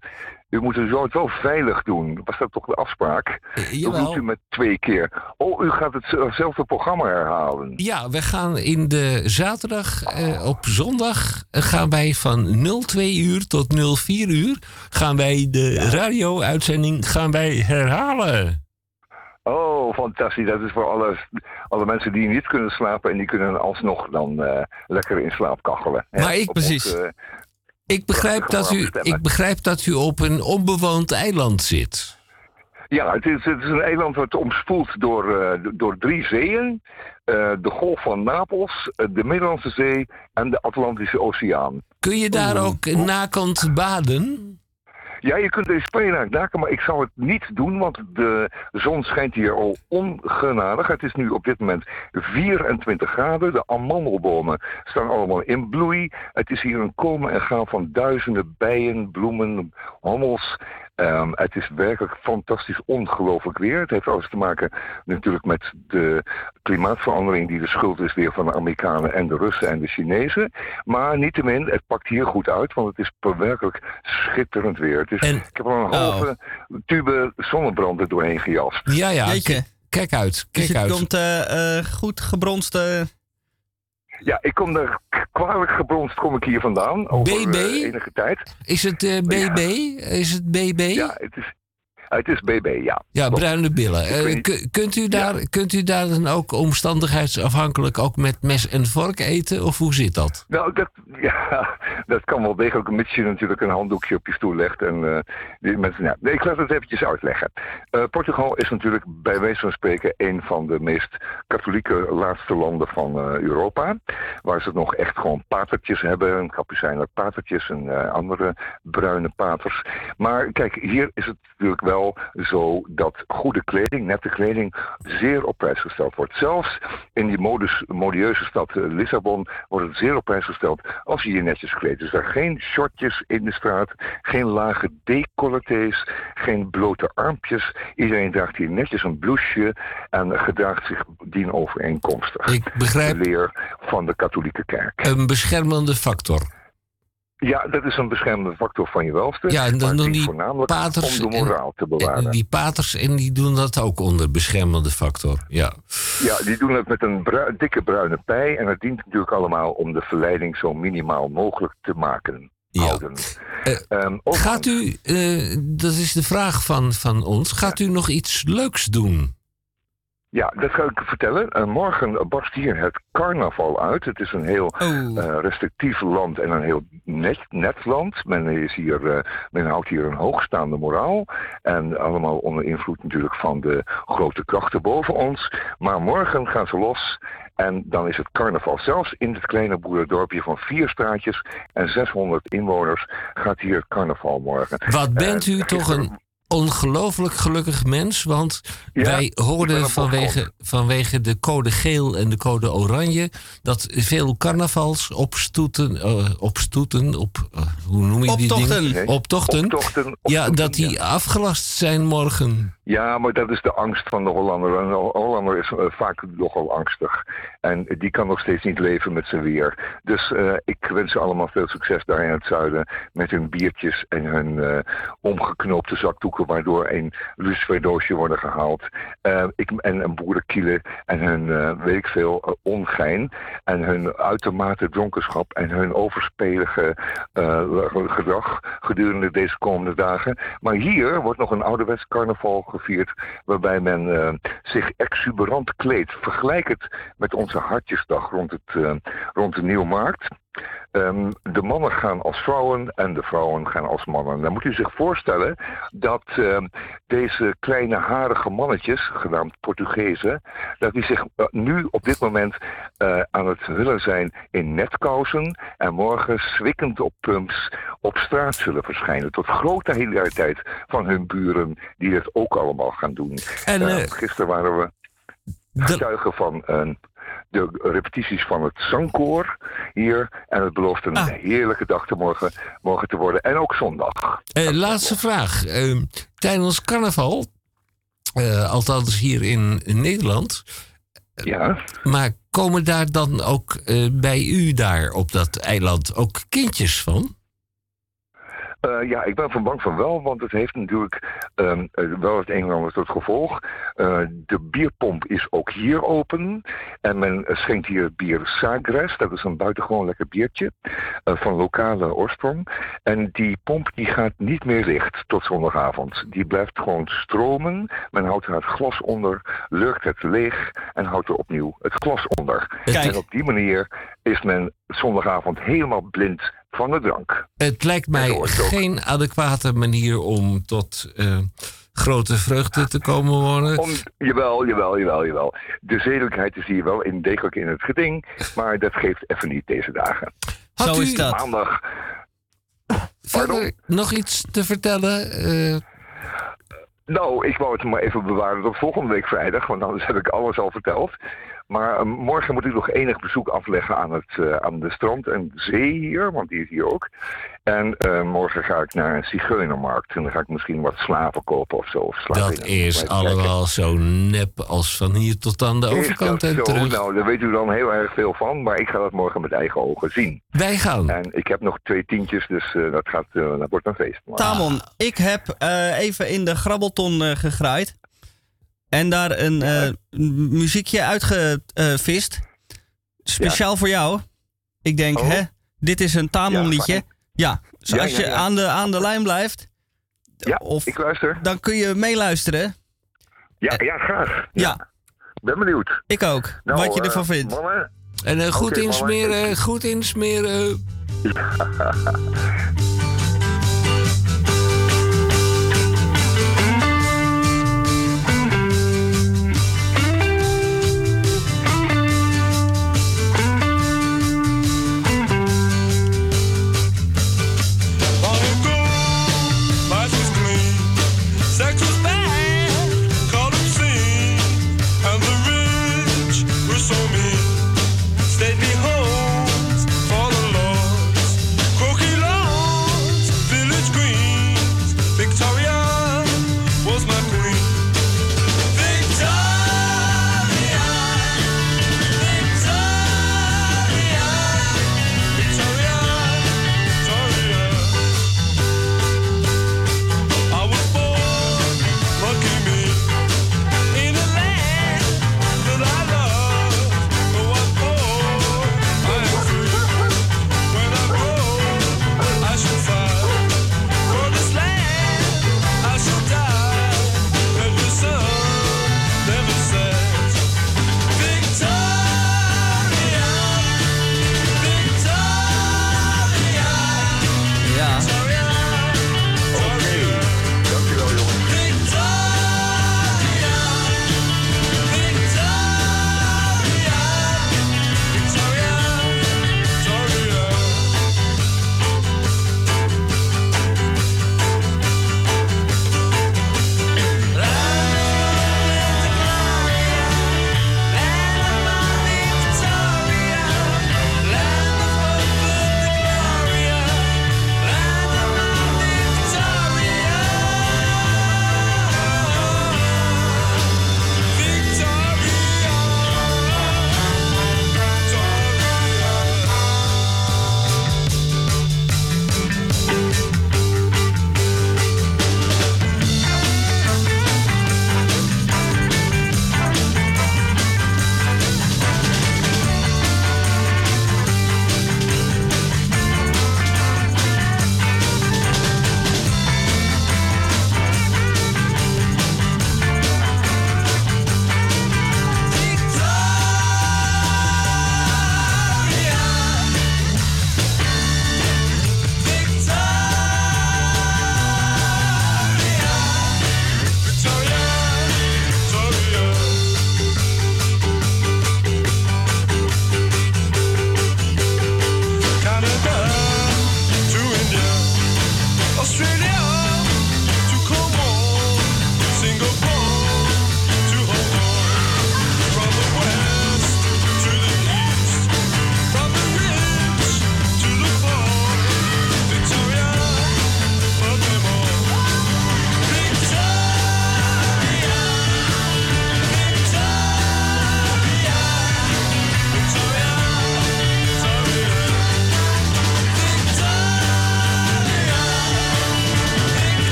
U moet het zo wel veilig doen. Was dat toch de afspraak? Dat
Eh, jawel.
doet u met twee keer. Oh, u gaat hetzelfde programma herhalen.
Ja, we gaan in de zaterdag eh, op zondag gaan wij van 02 uur tot 04 uur gaan wij de radio-uitzending gaan wij herhalen.
Oh, fantastisch. Dat is voor alle, alle mensen die niet kunnen slapen en die kunnen alsnog dan eh, lekker in slaap kachelen. hè?
Maar ik- precies.
eh,
Ik begrijp, dat u, ik begrijp dat u op een onbewoond eiland zit.
Ja, het is, het is een eiland wat omspoeld door, eh, door drie zeeën. De Golf van Napels, de Middellandse Zee en de Atlantische Oceaan.
Kun je daar ook nakant baden?
Ja, je kunt naar het daken, maar ik zou het niet doen, want de zon schijnt hier al ongenadig. Het is nu op dit moment 24 graden. De amandelbomen staan allemaal in bloei. Het is hier een komen en gaan van duizenden bijen, bloemen, hommels. Ehm, het is werkelijk fantastisch ongelooflijk weer. Het heeft alles te maken natuurlijk met de klimaatverandering die de schuld is weer van de Amerikanen en de Russen en de Chinezen. Maar niettemin, het pakt hier goed uit, want het is werkelijk schitterend weer. Het is, ik heb er een halve tube zonnebrand er doorheen gejast.
Ja, ja. Kijk uit,
Dus
kijk
het
uit.
komt eh, eh, goed gebronste...
Ja, ik kom er kwalijk gebronst kom ik hier vandaan. Over
BB?
eh, enige tijd.
Is het eh, BB? Is het BB?
Ja, het is, het is BB, ja.
Ja, bruine billen. Eh,
niet-
kunt, u daar, kunt u daar dan ook omstandigheidsafhankelijk ook met mes en vork eten? Of hoe zit dat?
Nou, dat, ja, dat kan wel degelijk, mits je natuurlijk een handdoekje op je stoel legt. En, eh, die mensen, ja, nee, ik laat het eventjes uitleggen. Eh, Portugal is natuurlijk bij wijze van spreken een van de meest katholieke laatste landen van Europa. Waar ze nog echt gewoon patertjes hebben, een kapucijner patertjes en andere bruine paters. Maar kijk, hier is het natuurlijk wel zo dat goede kleding, nette kleding, zeer op prijs gesteld wordt. Zelfs in die modus, modieuze stad eh, Lissabon wordt het zeer op prijs gesteld als je je netjes kleedt. Dus daar geen shortjes in de straat, geen lage decolletés, geen blote armpjes. Iedereen draagt hier netjes een blouseje en gedraagt zich dienovereenkomstig.
Ik begrijp
De leer van de katholieke kerk.
een beschermende factor.
Ja, dat is een beschermende factor van je welste.
Ja, en dan doen die
voornamelijk
paters
om de moraal te
en,
bewaren.
en die paters en die doen dat ook onder beschermende factor. Ja.
Ja, die doen het met een dikke bruine pij. En het dient natuurlijk allemaal om de verleiding zo minimaal mogelijk te maken. Houden. Ehm, ook-
Gaat u, eh, dat is de vraag van, van ons, gaat u nog iets leuks doen?
Ja, dat ga ik vertellen. Eh, morgen barst hier het carnaval uit. Het is een heel eh, restrictief land en een heel net, net land. Men, is hier, eh, men houdt hier een hoogstaande moraal. En allemaal onder invloed natuurlijk van de grote krachten boven ons. Maar morgen gaan ze los. En dan is het carnaval. Zelfs in het kleine boerendorpje van vier straatjes en 600 inwoners gaat hier carnaval morgen.
Wat bent
En
u toch een ongelooflijk gelukkig mens. Want
Ja,
wij hoorden vanwege, vanwege de code geel en de code oranje. dat veel carnavals opstoeten. eh, opstoeten op, eh, hoe noem je die dingen? Optochten.
Optochten,
Ja, dat die afgelast zijn morgen.
Ja, maar dat is de angst van de Hollander. En de Hollander is eh, vaak nogal angstig. En die kan nog steeds niet leven met zijn weer. Dus eh, ik wens ze allemaal veel succes daar in het zuiden. Met hun biertjes en hun eh, omgeknoopte zakdoeken. Waardoor een luciferdoosje worden gehaald. Eh, ik, en een boerenkielen. En hun, eh, weet ik veel, eh, ongein. En hun uitermate dronkenschap. En hun overspelige gedrag gedurende deze komende dagen. Maar hier wordt nog een ouderwets carnaval gevierd. Waarbij men zich exuberant kleedt. Vergelijk het met onze hartjesdag rond, het, rond de Nieuwmarkt. Ehm, de mannen gaan als vrouwen en de vrouwen gaan als mannen. Dan moet u zich voorstellen dat ehm, deze kleine harige mannetjes, genaamd Portugezen, dat die zich eh, nu op dit moment eh, aan het willen zijn in netkousen en morgen zwikkend op pumps op straat zullen verschijnen. Tot grote hilariteit van hun buren die het ook allemaal gaan doen.
En,
Eh,
eh,
gisteren waren we getuigen van een de repetities van het zangkoor hier. En het belooft een heerlijke dag te morgen, morgen te worden. En ook zondag.
Eh, laatste vraag. Eh, tijdens carnaval, eh, althans hier in, in Nederland.
Ja.
Maar komen daar dan ook eh, bij u daar op dat eiland ook kindjes van?
Eh, ja, ik ben van bang van wel, want het heeft natuurlijk ehm, eh, wel het een en ander tot gevolg. Eh, de bierpomp is ook hier open. En men schenkt hier bier Sagres. Dat is een buitengewoon lekker biertje van lokale oorsprong. En die pomp die gaat niet meer dicht tot zondagavond. Die blijft gewoon stromen. Men houdt er het glas onder, lurkt het leeg en houdt er opnieuw het glas onder. En op die manier is men zondagavond helemaal blind van de drank.
Het lijkt mij geen adequate manier om tot eh, grote vreugde te komen worden.
Om, jawel, jawel, jawel, jawel. De zedelijkheid is hier wel in, degelijk in het geding, maar dat geeft even niet deze dagen.
Had u
Maandag.
verder nog iets te vertellen? Eh,
Nou, ik wou het maar even bewaren tot volgende week vrijdag, want anders heb ik alles al verteld. Maar eh, morgen moet ik nog enig bezoek afleggen aan, het, eh, aan de strand en zee hier, want die is hier ook. En eh, morgen ga ik naar een zigeunermarkt en dan ga ik misschien wat slaven kopen of zo. Of
dat is allemaal zo nep als van hier tot aan de
Is
overkant
dat
en
zo?
terug.
Nou, daar weet u dan heel erg veel van, maar ik ga dat morgen met eigen ogen zien.
Wij gaan.
En ik heb nog twee tientjes, dus eh, dat, gaat, dat wordt een feest. Maar-
Tamon, ik heb eh, even in de grabbelton eh, gegraaid. En daar een eh, muziekje uitgevist. Speciaal voor jou. Ik denk, hè, dit is een Tamon liedje. Ja, dus
Ja,
als
ja,
je
ja.
Aan, de, aan de lijn blijft.
Ja,
of,
ik luister.
Dan kun je meeluisteren.
Ja, ja graag.
Ja.
Ben benieuwd.
Ik ook.
Nou,
wat je
eh,
ervan vindt.
mannen.
En eh, goed insmeren, goed insmeren.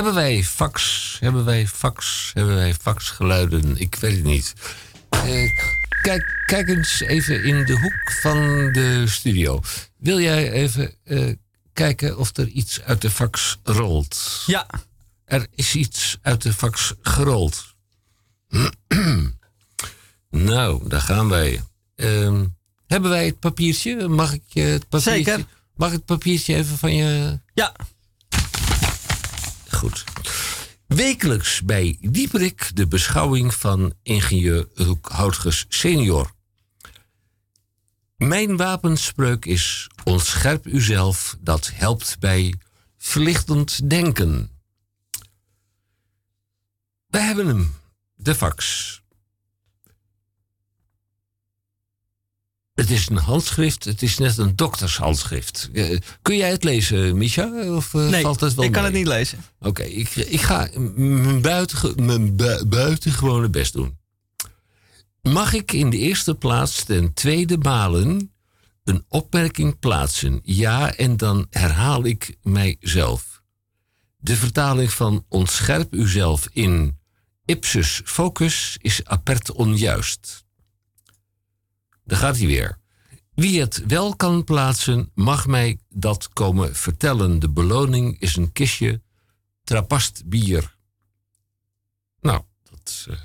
Hebben wij fax? Hebben wij fax? Hebben wij faxgeluiden? Ik weet het niet. Eh, kijk, kijk eens even in de hoek van de studio. Wil jij even eh, kijken of er iets uit de fax rolt?
Ja.
Er is iets uit de fax gerold. nou, daar gaan wij. Ehm, hebben wij het papiertje? Mag ik je het papiertje?
Zeker.
Mag ik het papiertje even van je...
Ja.
Goed. Wekelijks bij Dieperik de beschouwing van ingenieur Roek Houtges senior. Mijn wapenspreuk is ontscherp uzelf, dat helpt bij verlichtend denken. We hebben hem, de fax. Het is een handschrift, het is net een doktershandschrift. Eh, kun jij het lezen, Micha? Of eh,
Nee,
valt het wel
ik kan het niet lezen.
Oké, ik, ik ga mijn, mijn bu- buitengewone best doen. Mag ik in de eerste plaats ten tweede malen een opmerking plaatsen? Ja, en dan herhaal ik mijzelf. De vertaling van ontscherp uzelf in ipsus focus is apert onjuist. Daar gaat hij weer. Wie het wel kan plaatsen, mag mij dat komen vertellen. De beloning is een kistje trapast bier. Nou, dat is, eh,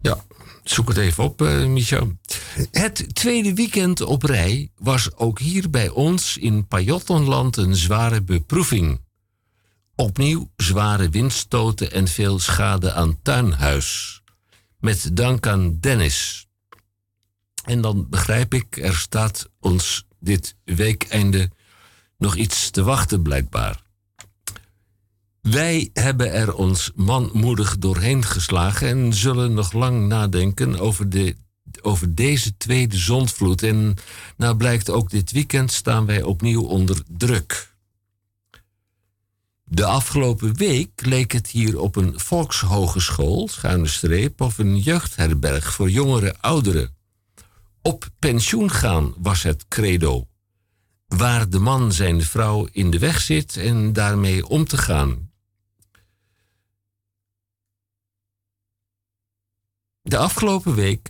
ja, zoek het even op, eh Michel. Het tweede weekend op rij was ook hier bij ons in Pajottenland een zware beproeving. Opnieuw zware windstoten en veel schade aan tuinhuis. Met dank aan Dennis. En dan begrijp ik, er staat ons dit weekeinde nog iets te wachten blijkbaar. Wij hebben er ons manmoedig doorheen geslagen en zullen nog lang nadenken over, de, over deze tweede zondvloed. En nou blijkt ook dit weekend staan wij opnieuw onder druk. De afgelopen week leek het hier op een volkshogeschool, schuine streep, of een jeugdherberg voor jongere ouderen. Op pensioen gaan was het credo. Waar de man zijn vrouw in de weg zit en daarmee om te gaan. De afgelopen week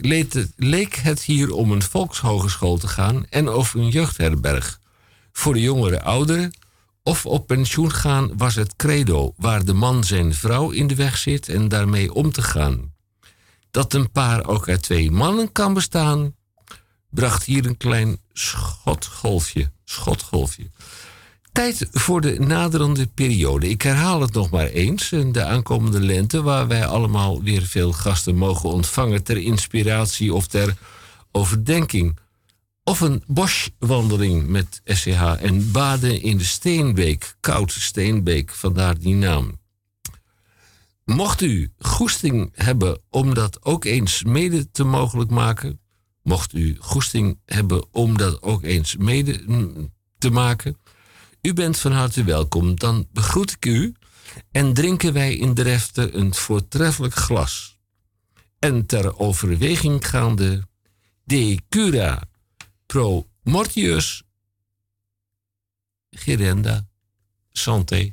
leek het, hier om een volkshogeschool te gaan en over een jeugdherberg. Voor de jongere ouderen of op pensioen gaan was het credo waar de man zijn vrouw in de weg zit en daarmee om te gaan. Dat een paar ook uit twee mannen kan bestaan, bracht hier een klein schotgolfje. schotgolfje. Tijd voor de naderende periode. Ik herhaal het nog maar eens. En De aankomende lente, waar wij allemaal weer veel gasten mogen ontvangen ter inspiratie of ter overdenking. Of een boswandeling met SCH en baden in de Steenbeek, koud Steenbeek, vandaar die naam. Mocht u goesting hebben om dat ook eens mede te mogelijk maken, mocht u goesting hebben om dat ook eens mede mm, te maken, u bent van harte welkom. Dan begroet ik u en drinken wij in de refte een voortreffelijk glas. En ter overweging gaande de cura pro mortius gerenda santé.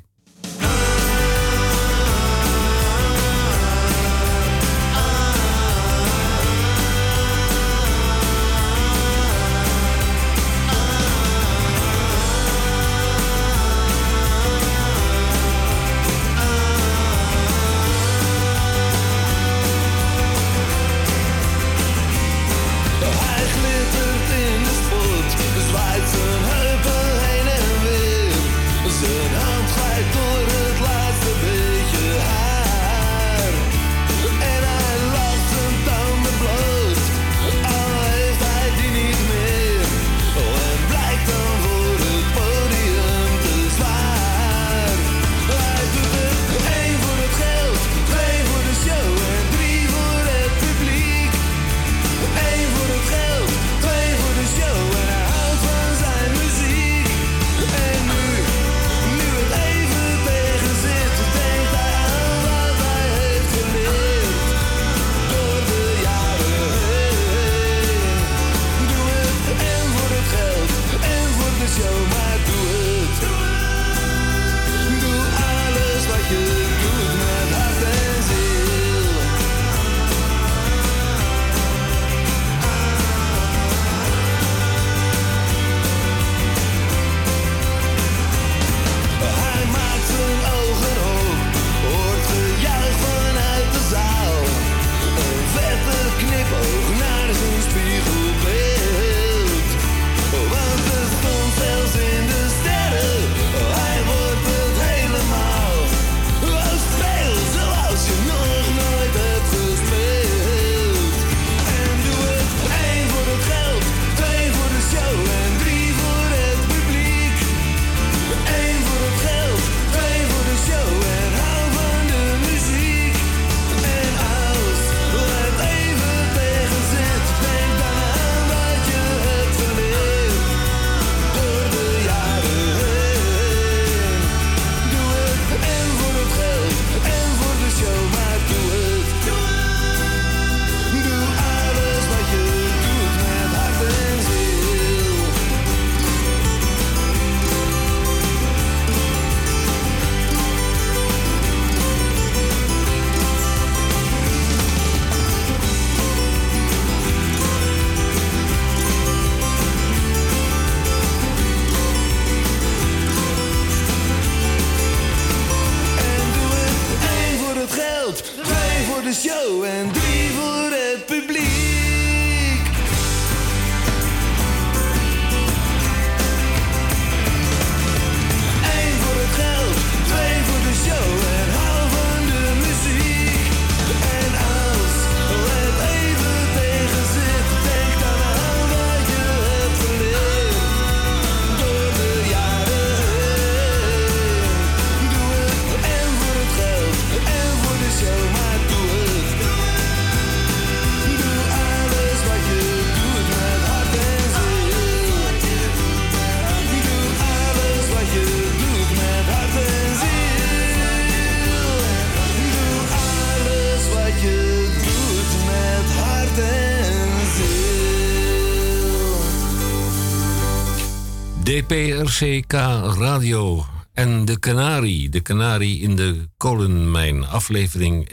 DPRCK Radio en de Canarie. De Canarie in de kolenmijn. Aflevering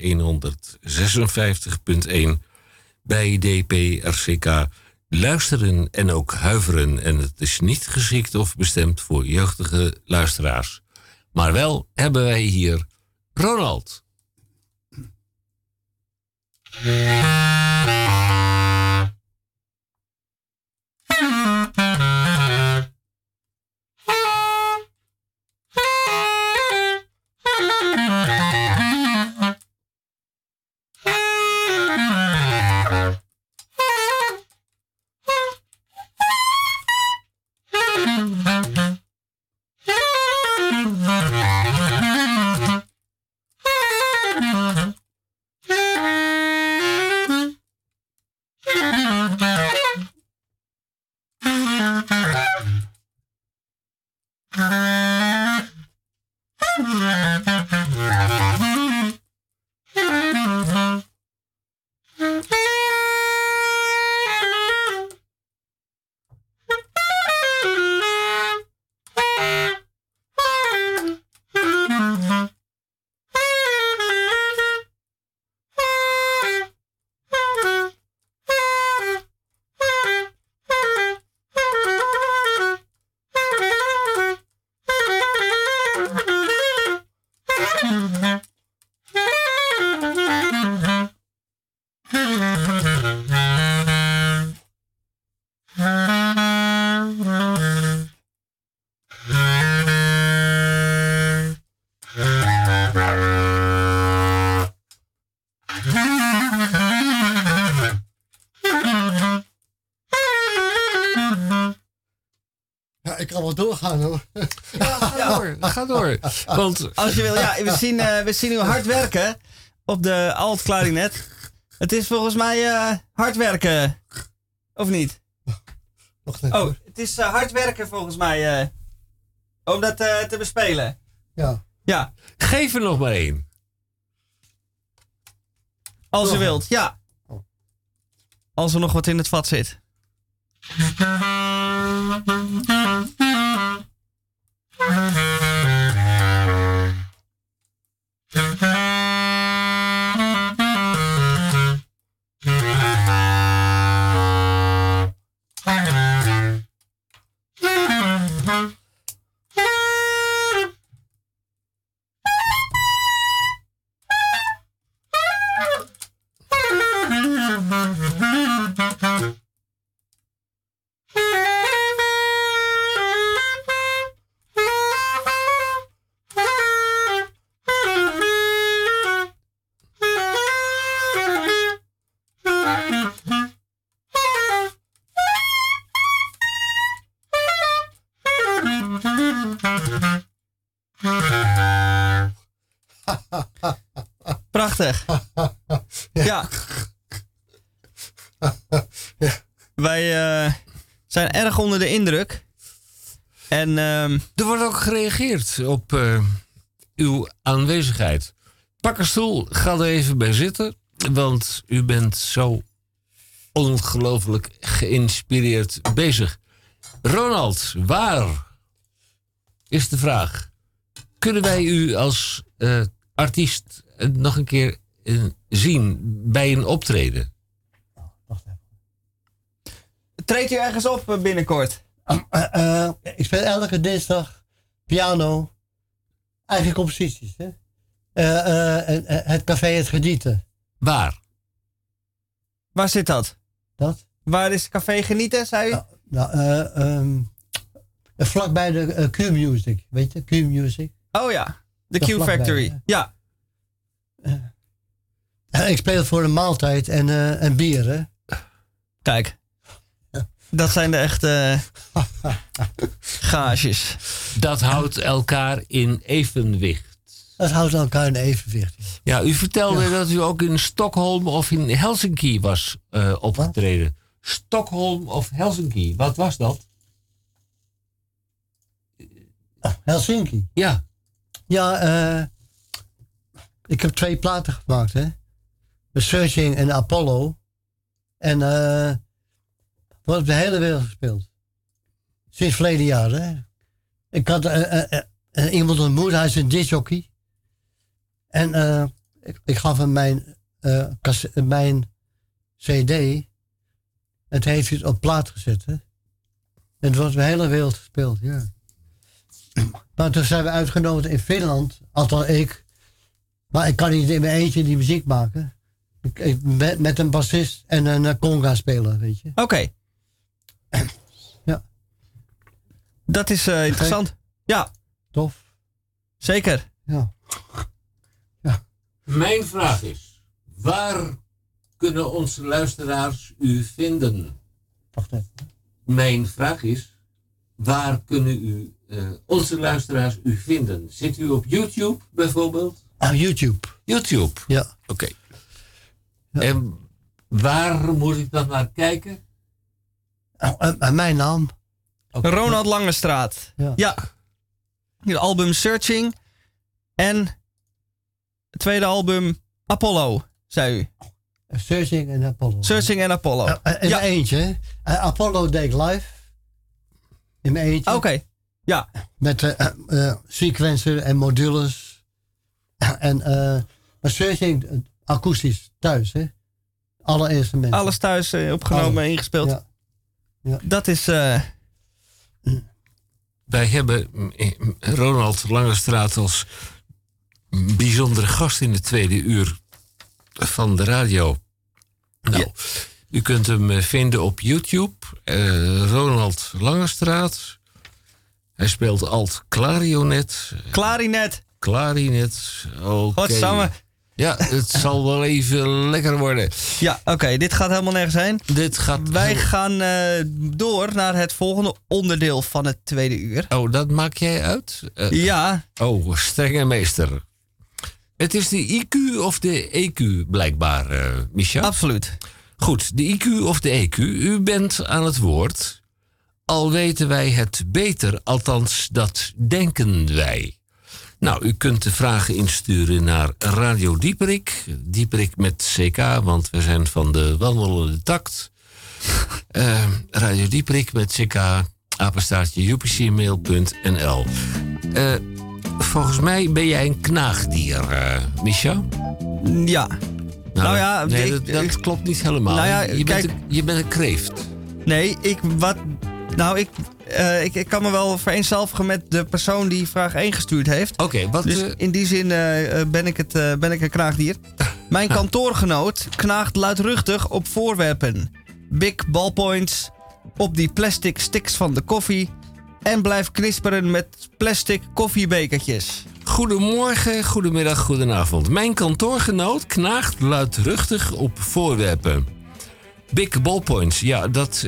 156.1 bij DPRCK. Luisteren en ook huiveren. En het is niet geschikt of bestemd voor jeugdige luisteraars. Maar wel hebben wij hier Ronald. Want
Als je wil, ja, we zien, eh, we zien u hard werken op de alt-klarinet. Het is volgens mij eh, hard werken. Of niet? Oh, het is eh, hard werken volgens mij. eh, om dat eh, te bespelen.
Ja.
Ja.
Geef er nog maar één.
Als u
Doorgaan.
wilt, ja. Als er nog wat in het vat zit. Prachtig. Ja. Wij eh, zijn erg onder de indruk. En ehm,
er wordt ook gereageerd op eh, uw aanwezigheid. Pak een stoel, ga er even bij zitten. Want u bent zo ongelooflijk geïnspireerd bezig. Ronald, waar is de vraag? Kunnen wij u als eh, artiest eh, nog een keer eh, zien bij een optreden?
treedt u ergens op eh, binnenkort?
Eh, eh, ik speel elke dinsdag piano. Eigen composities. Hè? Eh, eh, eh, het café Het Genieten.
Waar?
Waar zit dat?
Dat?
Waar is Café Genieten, zei u?
Nou, eh, ehm, eh, vlakbij de Q-Music. Weet je, Q-Music.
Oh ja, de
Daar
Q
vlakbij,
Factory.
hè?
Ja.
Ik speel voor een maaltijd en, eh, en bier. Hè?
Kijk. Dat zijn de echte gages.
Dat houdt elkaar in evenwicht.
Dat houdt elkaar in evenwicht.
Ja, u vertelde dat u ook in Stockholm of in Helsinki was eh, opgetreden. Stockholm of Helsinki, wat was dat?
Helsinki.
Ja.
Ja, eh, ik heb twee platen gemaakt, hè. The Searching en Apollo. En eh wordt op de hele wereld gespeeld. sinds verleden jaar. Hè. Ik had eh, iemand ontmoet, hij is een disjockey. En eh, ik, gaf hem mijn, mijn CD. Het heeft hij op plaat gezet. Hè. En het wordt de hele wereld gespeeld, ja. Maar toen zijn we uitgenodigd in Finland, althans ik. Maar ik kan niet in mijn eentje die muziek maken. Ik, ik- met, met een bassist en een eh, conga-speler, weet je.
Oké.
Ja.
Dat is eh, interessant. Ja.
Tof.
Zeker.
Ja.
Mijn vraag is: waar kunnen onze luisteraars u vinden?
Wacht even.
Mijn vraag is: waar kunnen u, eh, onze luisteraars u vinden? Zit u op YouTube bijvoorbeeld?
Ah, YouTube.
YouTube?
Ja.
Oké. En waar moet ik dan naar kijken?
En Oh, mijn naam.
Ronald Langestraat.
Ja.
ja. Het album Searching. En het tweede album Apollo, zei u.
Searching en Apollo.
Searching en Apollo.
Ja, in mijn eentje. Eh, Apollo deed ik live. In mijn eentje.
Oké. Ja.
Met eh, eh, eh, sequencer en modules. En eh maar akoestisch thuis, hè? Alle instrumenten.
Alles thuis eh, opgenomen en ingespeeld.
Ja. Ja.
Dat is... eh,
Wij hebben Ronald Langestraat als bijzondere gast in het tweede uur van de radio. Nou, u kunt hem vinden op YouTube. eh, Ronald Langestraat. Hij speelt alt clarionet.
Klarinet.
Klarinet. Oké.
Godsamme.
Ja, het zal wel even lekker worden.
Ja, oké. dit gaat helemaal nergens heen.
Dit gaat
Wij gaan eh, door naar het volgende onderdeel van het tweede uur.
Oh, dat maak jij uit? Eh,
Ja.
Oh, strenge meester. Het is de IQ of de EQ blijkbaar, eh Micha?
Absoluut.
Goed, de IQ of de EQ. U bent aan het woord. Al weten wij het beter, althans dat denken wij. Nou, u kunt de vragen insturen naar Radio Dieperik. Dieperik met CK, want we zijn van de wandelende tact. Eh, Radio Dieperik met CK, apenstaartje upcmail.nl. Eh volgens mij ben jij een knaagdier, eh Micha?
Ja. Nou ja,
nee,
ik-
dat, dat klopt niet helemaal.
Nou ja,
je,
kijk-
bent een, je bent een kreeft.
Nee, ik wat. Nou, ik, eh, ik, ik kan me wel vereenzelvigen met de persoon die vraag 1 gestuurd heeft.
Oké, wat.
Dus
eh,
in die zin eh, ben, ik het, ben ik een knaagdier. Mijn kantoorgenoot knaagt luidruchtig op voorwerpen. Big ballpoints op die plastic sticks van de koffie. En blijft knisperen met plastic koffiebekertjes.
Goedemorgen, goedemiddag, goedenavond. Mijn kantoorgenoot knaagt luidruchtig op voorwerpen. Big ballpoints, ja, dat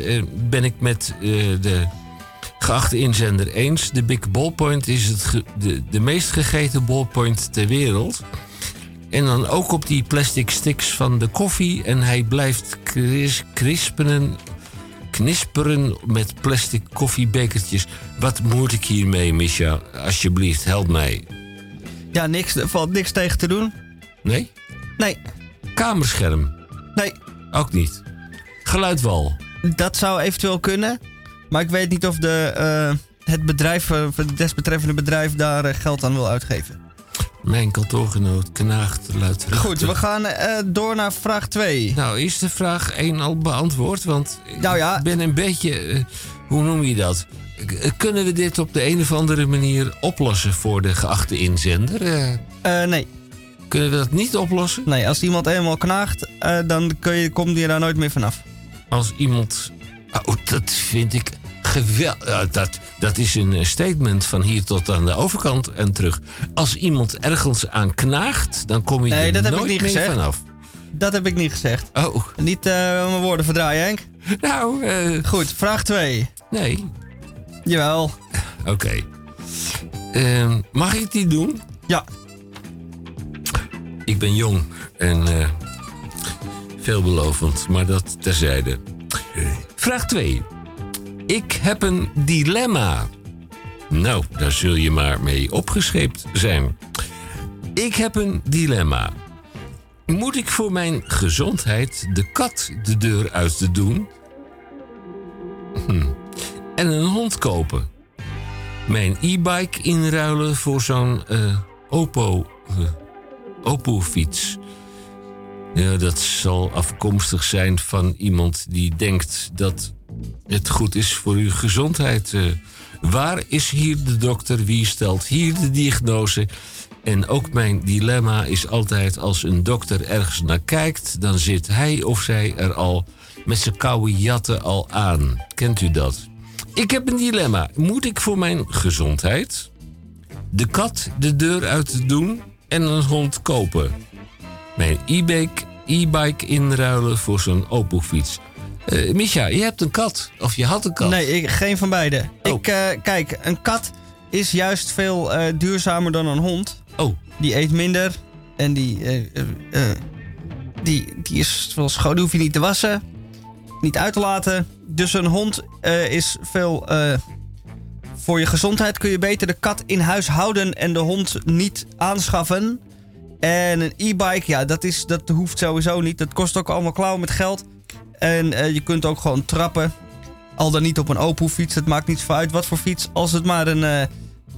ben ik met de geachte inzender eens. De Big Ballpoint is het de, de meest gegeten ballpoint ter wereld. En dan ook op die plastic sticks van de koffie. En hij blijft kris, krispenen, knisperen met plastic koffiebekertjes. Wat moet ik hiermee, Misha? Alsjeblieft, help mij.
Ja, niks, er valt niks tegen te doen.
Nee?
Nee.
Kamerscherm?
Nee.
Ook niet. Geluidwal?
Dat zou eventueel kunnen. Maar ik weet niet of de, eh, het bedrijf, eh, het desbetreffende bedrijf daar eh, geld aan wil uitgeven.
Mijn kantoorgenoot knaagt luidruchtig.
Goed, we gaan door naar vraag 2.
Nou, is de vraag 1 al beantwoord? Want
Nou ja.
ik ben een beetje... hoe noem je dat? Kunnen we dit op de een of andere manier oplossen voor de geachte inzender?
Nee.
Kunnen we dat niet oplossen?
Nee, als iemand eenmaal knaagt, dan kun je, komt hij daar nooit meer vanaf.
Als iemand... Oh, dat vind ik geweldig. dat, dat is een eh, statement van hier tot aan de overkant en terug. Als iemand ergens aan knaagt, dan kom je
Nee,
er
dat heb ik niet
meer
gezegd.
vanaf.
Dat heb ik niet gezegd.
Oh.
Niet eh, mijn woorden verdraaien, Henk.
Nou, eh...
Goed, vraag 2.
Nee.
Jawel.
Oké. Ehm, mag ik die doen?
Ja.
Ik ben jong en veelbelovend, maar dat terzijde. Vraag 2. Ik heb een dilemma. Nou, daar zul je maar mee opgescheept zijn. Ik heb een dilemma. Moet ik voor mijn gezondheid de kat de deur uit te doen? Hm. en een hond kopen. Mijn e-bike inruilen voor zo'n eh, Oppo, eh, Oppo-fiets. Ja, dat zal afkomstig zijn van iemand die denkt dat het goed is voor uw gezondheid. eh. waar is hier de dokter? Wie stelt hier de diagnose? En ook mijn dilemma is altijd als een dokter ergens naar kijkt, dan zit hij of zij er al met zijn koude jatten al aan. Kent u dat? Ik heb een dilemma. Moet ik voor mijn gezondheid de kat de deur uit doen en een hond kopen? Mijn e-bike, e-bike inruilen voor zo'n Opel-fiets. Eh Misha, je hebt een kat. Of je had een kat.
Nee, ik, geen van beide.
Oh.
Ik, eh, kijk, een kat is juist veel eh, duurzamer dan een hond.
Oh.
Die eet minder en die, die, die is veel schoon. Die hoef je niet te wassen, niet uit te laten. Dus een hond is veel. voor je gezondheid kun je beter de kat in huis houden en de hond niet aanschaffen. En een e-bike, ja, dat, is, dat hoeft sowieso niet. Dat kost ook allemaal klauwen met geld. En eh, je kunt ook gewoon trappen. Al dan niet op een Opel-fiets. Het maakt niet zo uit wat voor fiets. Als het maar een, eh,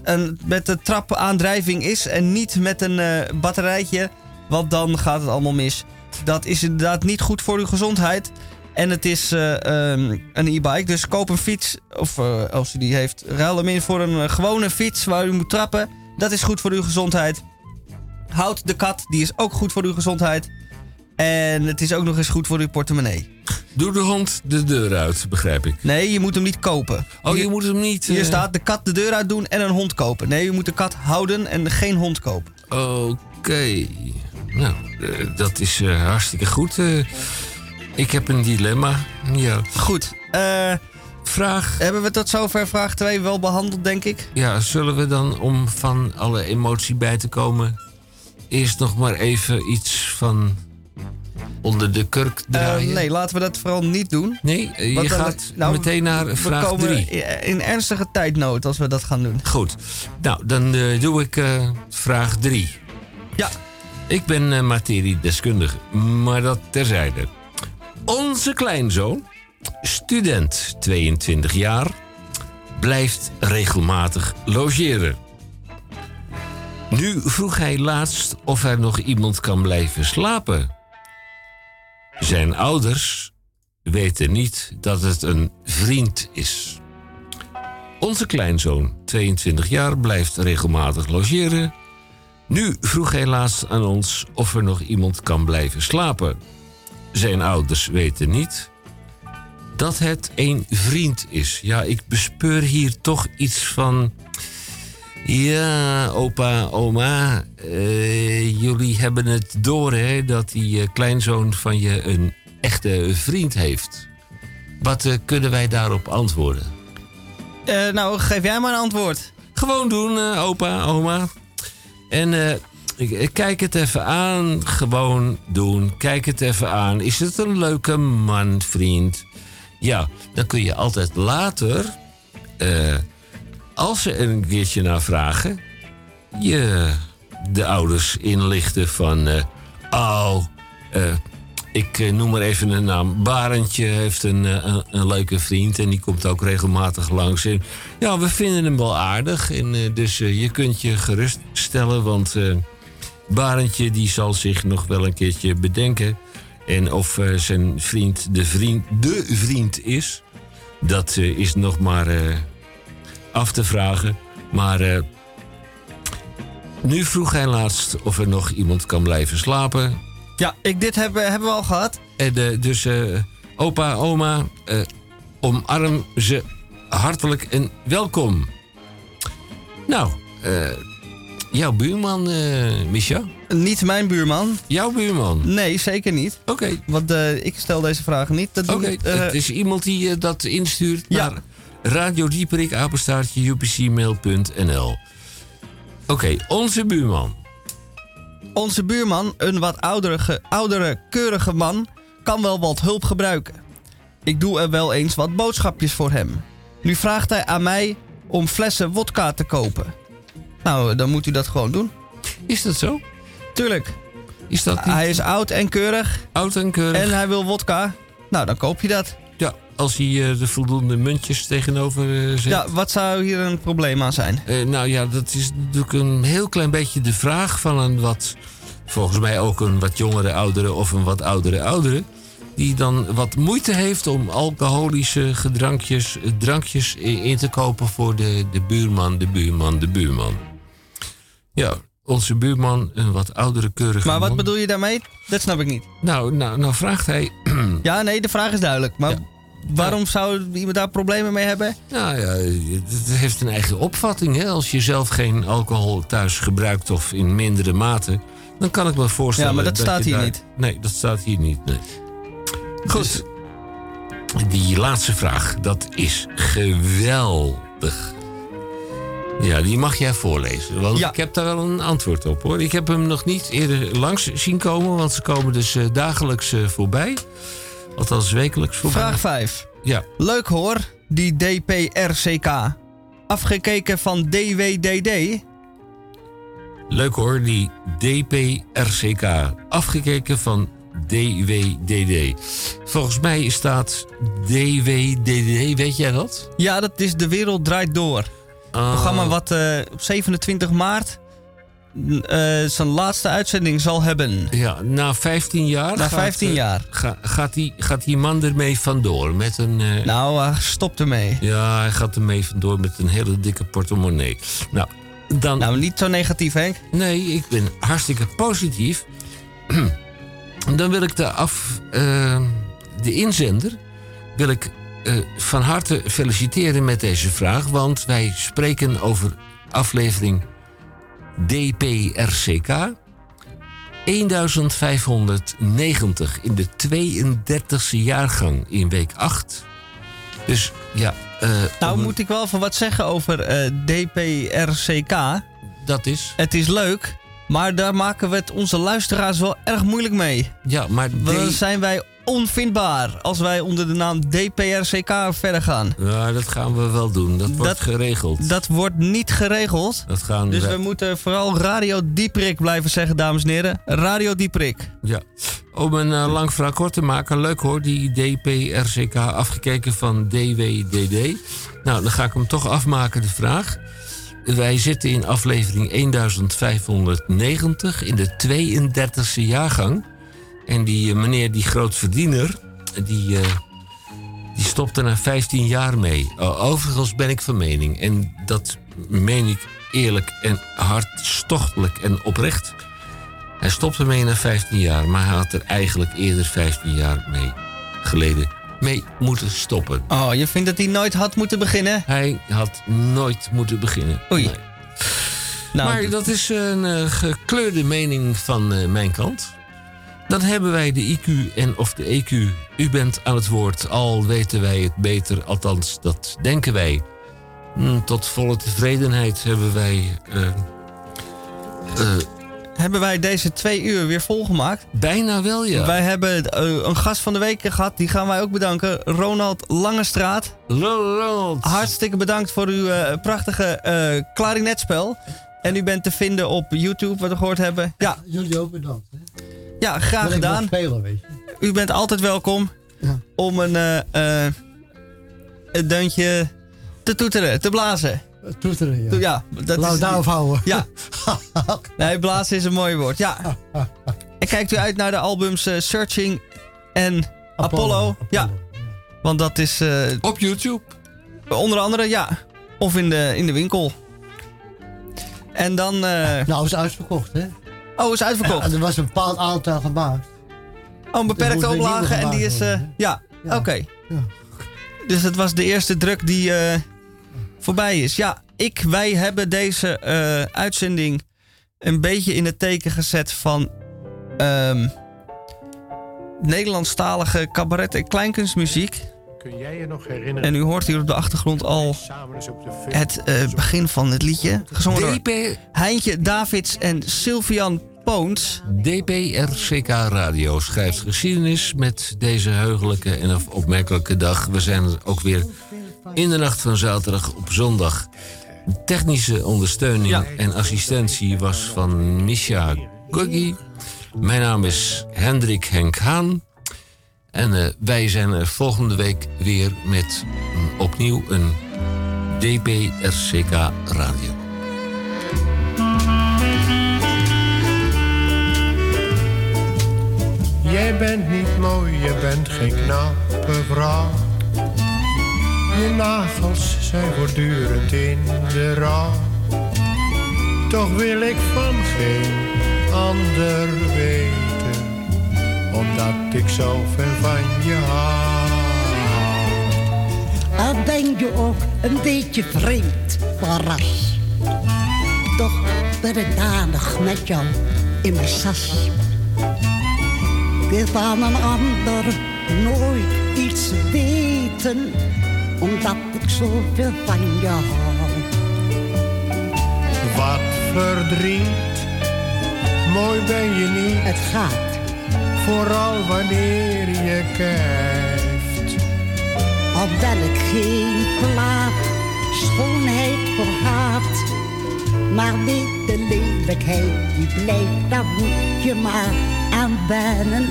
een met de trapaandrijving is. En niet met een eh, batterijtje. Want dan gaat het allemaal mis. Dat is inderdaad niet goed voor uw gezondheid. En het is eh, ehm, een e-bike. Dus koop een fiets. Of als u die heeft, ruil hem in voor een gewone fiets waar u moet trappen. Dat is goed voor uw gezondheid. Houd de kat, die is ook goed voor uw gezondheid. En het is ook nog eens goed voor uw portemonnee.
Doe de hond de deur uit, begrijp ik.
Nee, je moet hem niet kopen.
Oh, je moet hem niet...
Hier
eh,
staat de kat de deur uit doen en een hond kopen. Nee, je moet de kat houden en geen hond kopen.
Oké. Nou, eh, dat is eh, hartstikke goed. Ik heb een dilemma. Ja.
Goed. eh,
vraag.
Hebben we tot zover vraag 2 wel behandeld, denk ik?
Ja, zullen we dan, om van alle emotie bij te komen... eerst nog maar even iets van onder de kurk
Eh,
draaien?
nee, laten we dat vooral niet doen.
Nee, eh, je
Want
gaat
nou,
meteen naar vraag
komen
3.
in- ernstige tijdnood als we dat gaan doen.
Goed. Nou, dan eh, doe ik vraag 3.
Ja.
Ik ben materiedeskundige, maar dat terzijde. Onze kleinzoon, student 22 jaar, blijft regelmatig logeren. Nu vroeg hij laatst of er nog iemand kan blijven slapen. Zijn ouders weten niet dat het een vriend is. Onze kleinzoon, 22 jaar, blijft regelmatig logeren. Nu vroeg hij laatst aan ons of er nog iemand kan blijven slapen. Zijn ouders weten niet dat het een vriend is. Ja, ik bespeur hier toch iets van. Ja, opa, oma, eh, jullie hebben het door hè, dat die eh, kleinzoon van je een echte vriend heeft. Wat eh, kunnen wij daarop antwoorden?
Nou, geef jij maar een antwoord.
Gewoon doen, opa, oma. En kijk het even aan. Gewoon doen. Kijk het even aan. Is het een leuke man, vriend? Ja, dan kun je altijd later, eh, als ze er een keertje naar vragen, je de ouders inlichten van. eh oh, eh, ik eh, noem maar even een naam. Barentje heeft een, een, leuke vriend en die komt ook regelmatig langs. Ja, we vinden hem wel aardig. En, dus je kunt je geruststellen, want Barentje die zal zich nog wel een keertje bedenken. En of zijn vriend de, vriend de vriend is, dat is nog maar af te vragen. Maar eh, nu vroeg hij laatst of er nog iemand kan blijven slapen.
Ja, ik, dit hebben, hebben we al gehad.
En, eh, dus eh, opa, oma, eh, omarm ze hartelijk en welkom. Nou, eh, jouw buurman, eh Micha?
Niet mijn buurman.
Jouw buurman?
Nee, zeker niet.
Oké.
Want eh, ik stel deze vragen niet.
Oké,
eh,
het is iemand die eh, dat instuurt
Ja.
naar radiodieperik, apenstaartje, upcmail.nl. Oké, onze buurman.
Onze buurman, een wat oudere, oudere, keurige man, kan wel wat hulp gebruiken. Ik doe er wel eens wat boodschapjes voor hem. Nu vraagt hij aan mij om flessen wodka te kopen. Nou, dan moet u dat gewoon doen.
Is dat zo?
Tuurlijk.
Is dat niet...
Hij is oud en keurig.
Oud en keurig.
En hij wil wodka. Nou, dan koop je dat.
Als hij eh, de voldoende muntjes tegenover eh, zet?
Ja, wat zou hier een probleem aan zijn?
Eh, nou ja, dat is natuurlijk een heel klein beetje de vraag van een wat... volgens mij ook een wat jongere oudere of een wat oudere oudere... die dan wat moeite heeft om alcoholische gedrankjes, drankjes in te kopen... voor de, de buurman, de buurman, de buurman. Ja, onze buurman, een wat oudere keurige
Maar wat
man.
bedoel je daarmee? Dat snap ik niet.
Nou, nou, nou vraagt hij...
Ja, nee, de vraag is duidelijk. Maar waarom zou iemand daar problemen mee hebben?
Nou ja, het heeft een eigen opvatting. Hè? Als je zelf geen alcohol thuis gebruikt of in mindere mate, dan kan ik me voorstellen.
Ja, maar dat staat hier
daar-
niet.
Nee, dat staat hier niet. Nee. Goed. Die laatste vraag, dat is geweldig. Ja, die mag jij voorlezen. Want ik heb daar wel een antwoord op hoor. Ik heb hem nog niet eerder langs zien komen, want ze komen dus eh, dagelijks eh, voorbij. Althans, wekelijks voorbij.
Vraag 5.
Ja.
Leuk hoor, die DPRCK. Afgekeken van DWDD.
Leuk hoor, die DPRCK. Afgekeken van DWDD. Volgens mij staat DWDD, weet jij dat?
Ja, dat is De Wereld Draait Door.
Ah.
Programma wat eh, op 27 maart eh, zijn laatste uitzending zal hebben.
Ja, na 15 jaar.
Na
gaat,
15
eh,
jaar.
ga- gaat, die, gaat die man ermee vandoor met een. eh,
Nou, hij stopt ermee.
Ja, hij gaat ermee vandoor met een hele dikke portemonnee. Nou, dan.
Nou, niet zo negatief, Henk.
Nee, ik ben hartstikke positief. Dan wil ik de af. eh, de inzender. wil ik van harte feliciteren met deze vraag. Want wij spreken over aflevering DPRCK. 1590 in de 32e jaargang in week 8. Dus ja. eh,
Nou,
om-
moet ik wel even wat zeggen over eh, DPRCK.
Dat is?
Het is leuk, maar daar maken we het onze luisteraars wel erg moeilijk mee.
Ja, maar
dan zijn wij onvindbaar als wij onder de naam DPRCK verder gaan.
Ja, dat gaan we wel doen. Dat wordt
Dat-
geregeld.
Dat wordt niet geregeld.
Dat gaan
Dus we moeten vooral Radio Dieprik blijven zeggen, dames en heren. Radio Dieprik.
Ja. Om een eh, lang verhaal kort te maken, leuk hoor, die DPRCK afgekeken van DWDD. Nou, dan ga ik hem toch afmaken, de vraag. Wij zitten in aflevering 1590 in de 32e jaargang. En die eh, meneer, die grootverdiener, die, eh, die stopt er na 15 jaar mee. Overigens ben ik van mening, en dat meen ik eerlijk en hartstochtelijk en oprecht. Hij stopte mee na 15 jaar, maar hij had er eigenlijk eerder 15 jaar mee geleden mee moeten stoppen.
Oh, je vindt dat hij nooit had moeten beginnen?
Hij had nooit moeten beginnen.
Oei.
Nee.
Nou,
maar dat is een eh, gekleurde mening van eh, mijn kant. Dan hebben wij de IQ en of de EQ. U bent aan het woord, al weten wij het beter. Althans, dat denken wij. Hm, tot volle tevredenheid hebben wij... eh,
Hebben wij deze twee uur weer volgemaakt?
Bijna wel, ja.
Wij hebben eh, een gast van de week gehad, die gaan wij ook bedanken. Ronald Langestraat.
Ronald.
Hartstikke bedankt voor uw eh, prachtige eh klarinetspel. En u bent te vinden op YouTube, wat we gehoord hebben. Ja,
Jullie ook bedankt. Hè?
ja graag gedaan.
spelen, weet je.
U bent altijd welkom om een, eh, eh, een deuntje te toeteren, te blazen.
Toeteren, ja.
Ja, dat
daarop houden.
Ja. Nee, blazen is een mooi woord. Ja. En kijkt u uit naar de albums eh, Searching en Apollo. Ja. Want dat is... eh,
Op YouTube?
Onder andere, ja. Of in de, in de winkel. En dan... eh,
Nou, is uitverkocht, hè?
Oh, is uitverkocht.
Ja, er was een bepaald aantal gemaakt.
Oh, een beperkte
nieuwe
oplage en die is... eh,
worden,
ja,
Ja.
oké.
Ja.
Dus het was de eerste druk die eh, voorbij is. Ja, ik, wij hebben deze eh, uitzending een beetje in het teken gezet van ehm Nederlandstalige cabaret en kleinkunstmuziek.
Kun jij je nog herinneren?
En u hoort hier op de achtergrond al
de
het eh, begin van het liedje. Gezongen door
DP...
Heintje Davids en Sylvian Poons.
DPRCK Radio schrijft geschiedenis met deze heugelijke en opmerkelijke dag. We zijn er ook weer in de nacht van zaterdag op zondag. Technische ondersteuning en assistentie was van Misha Guggi. Mijn naam is Hendrik Henk Haan. En eh, wij zijn er volgende week weer met mm, opnieuw een DPRCK radio.
Jij bent niet mooi, je bent geen knappe vrouw. Je nagels zijn voortdurend in de rouw. Toch wil ik van geen ander weten, omdat ik zo ver van je hou.
Al ben je ook een beetje vreemd van. Toch ben ik danig met jou in mijn sas. Wil van een ander nooit iets weten, omdat ik zoveel van je hou.
Wat verdriet, mooi ben je niet.
Het gaat.
Vooral wanneer je kijft.
Al ik geen plaat, schoonheid verhaat. Maar weet de lelijkheid die blijft, daar moet je maar aan wennen.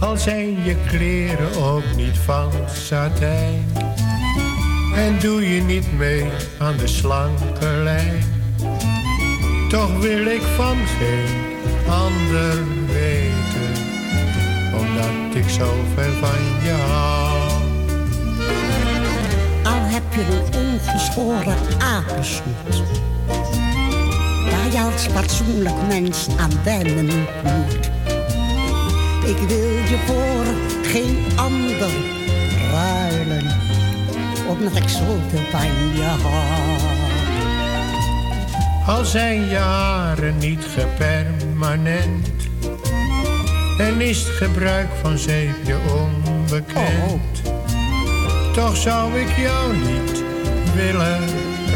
Al zijn je kleren ook niet van satijn. En doe je niet mee aan de slanke lijn. Toch wil ik van geen ander weten. Omdat ik zo ver van je hou.
Al heb je een ongeschoren apensnoet. Waar je als fatsoenlijk mens aan wennen moet. Ik wil je voor geen ander ruilen. Omdat ik zoveel van je hou.
Al zijn je haren niet gepermanent. En is het gebruik van zeepje onbekend. Toch zou ik jou niet willen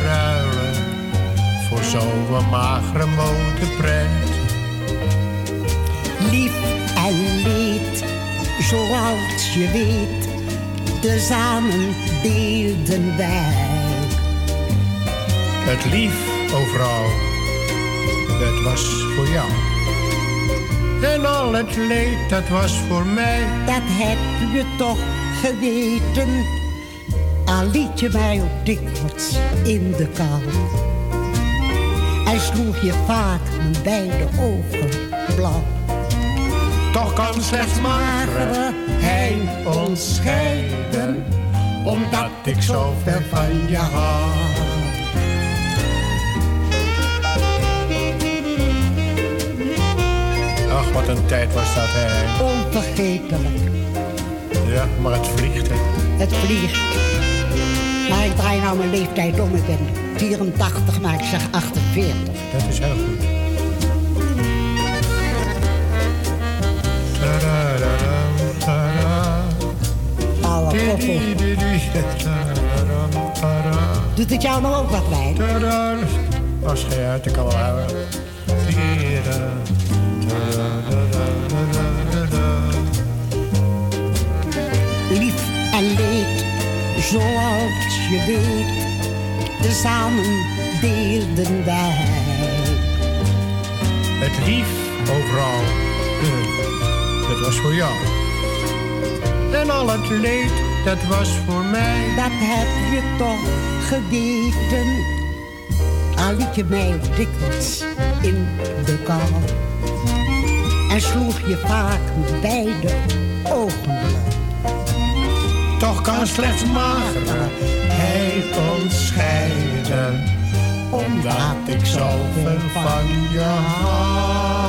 ruilen. Voor zo'n magere motorprent.
Lief en leed, zoals je weet, tezamen deelden wij.
Het lief overal, dat was voor jou. En al het leed, dat was voor mij.
Dat heb je toch geweten, al liet je mij ook dikwijls in de kou. En sloeg je vaak mijn beide ogen blauw.
Toch kan slechts magere hij ons scheiden, omdat ik zo ver van je hou. Ach, wat een tijd was dat, hè.
Onvergetelijk,
Ja, maar het vliegt, hè.
het vliegt. Maar ik draai nou mijn leeftijd om. Ik ben 84, maar ik zeg 48.
Dat is heel goed.
Doet het jou nog ook wat?
Tada. Als geen uit, ik kan houden.
Lief en leed, zoals je weet, tezamen deelden wij.
Het lief overal, dat was voor jou. En al het leed, dat was voor mij.
Dat heb je toch geweten, al liet je mij dikwijls in de kou. En sloeg je vaak met beide ogen.
Toch kan slechts magere hij ons scheiden, omdat ik zoveel van je hou.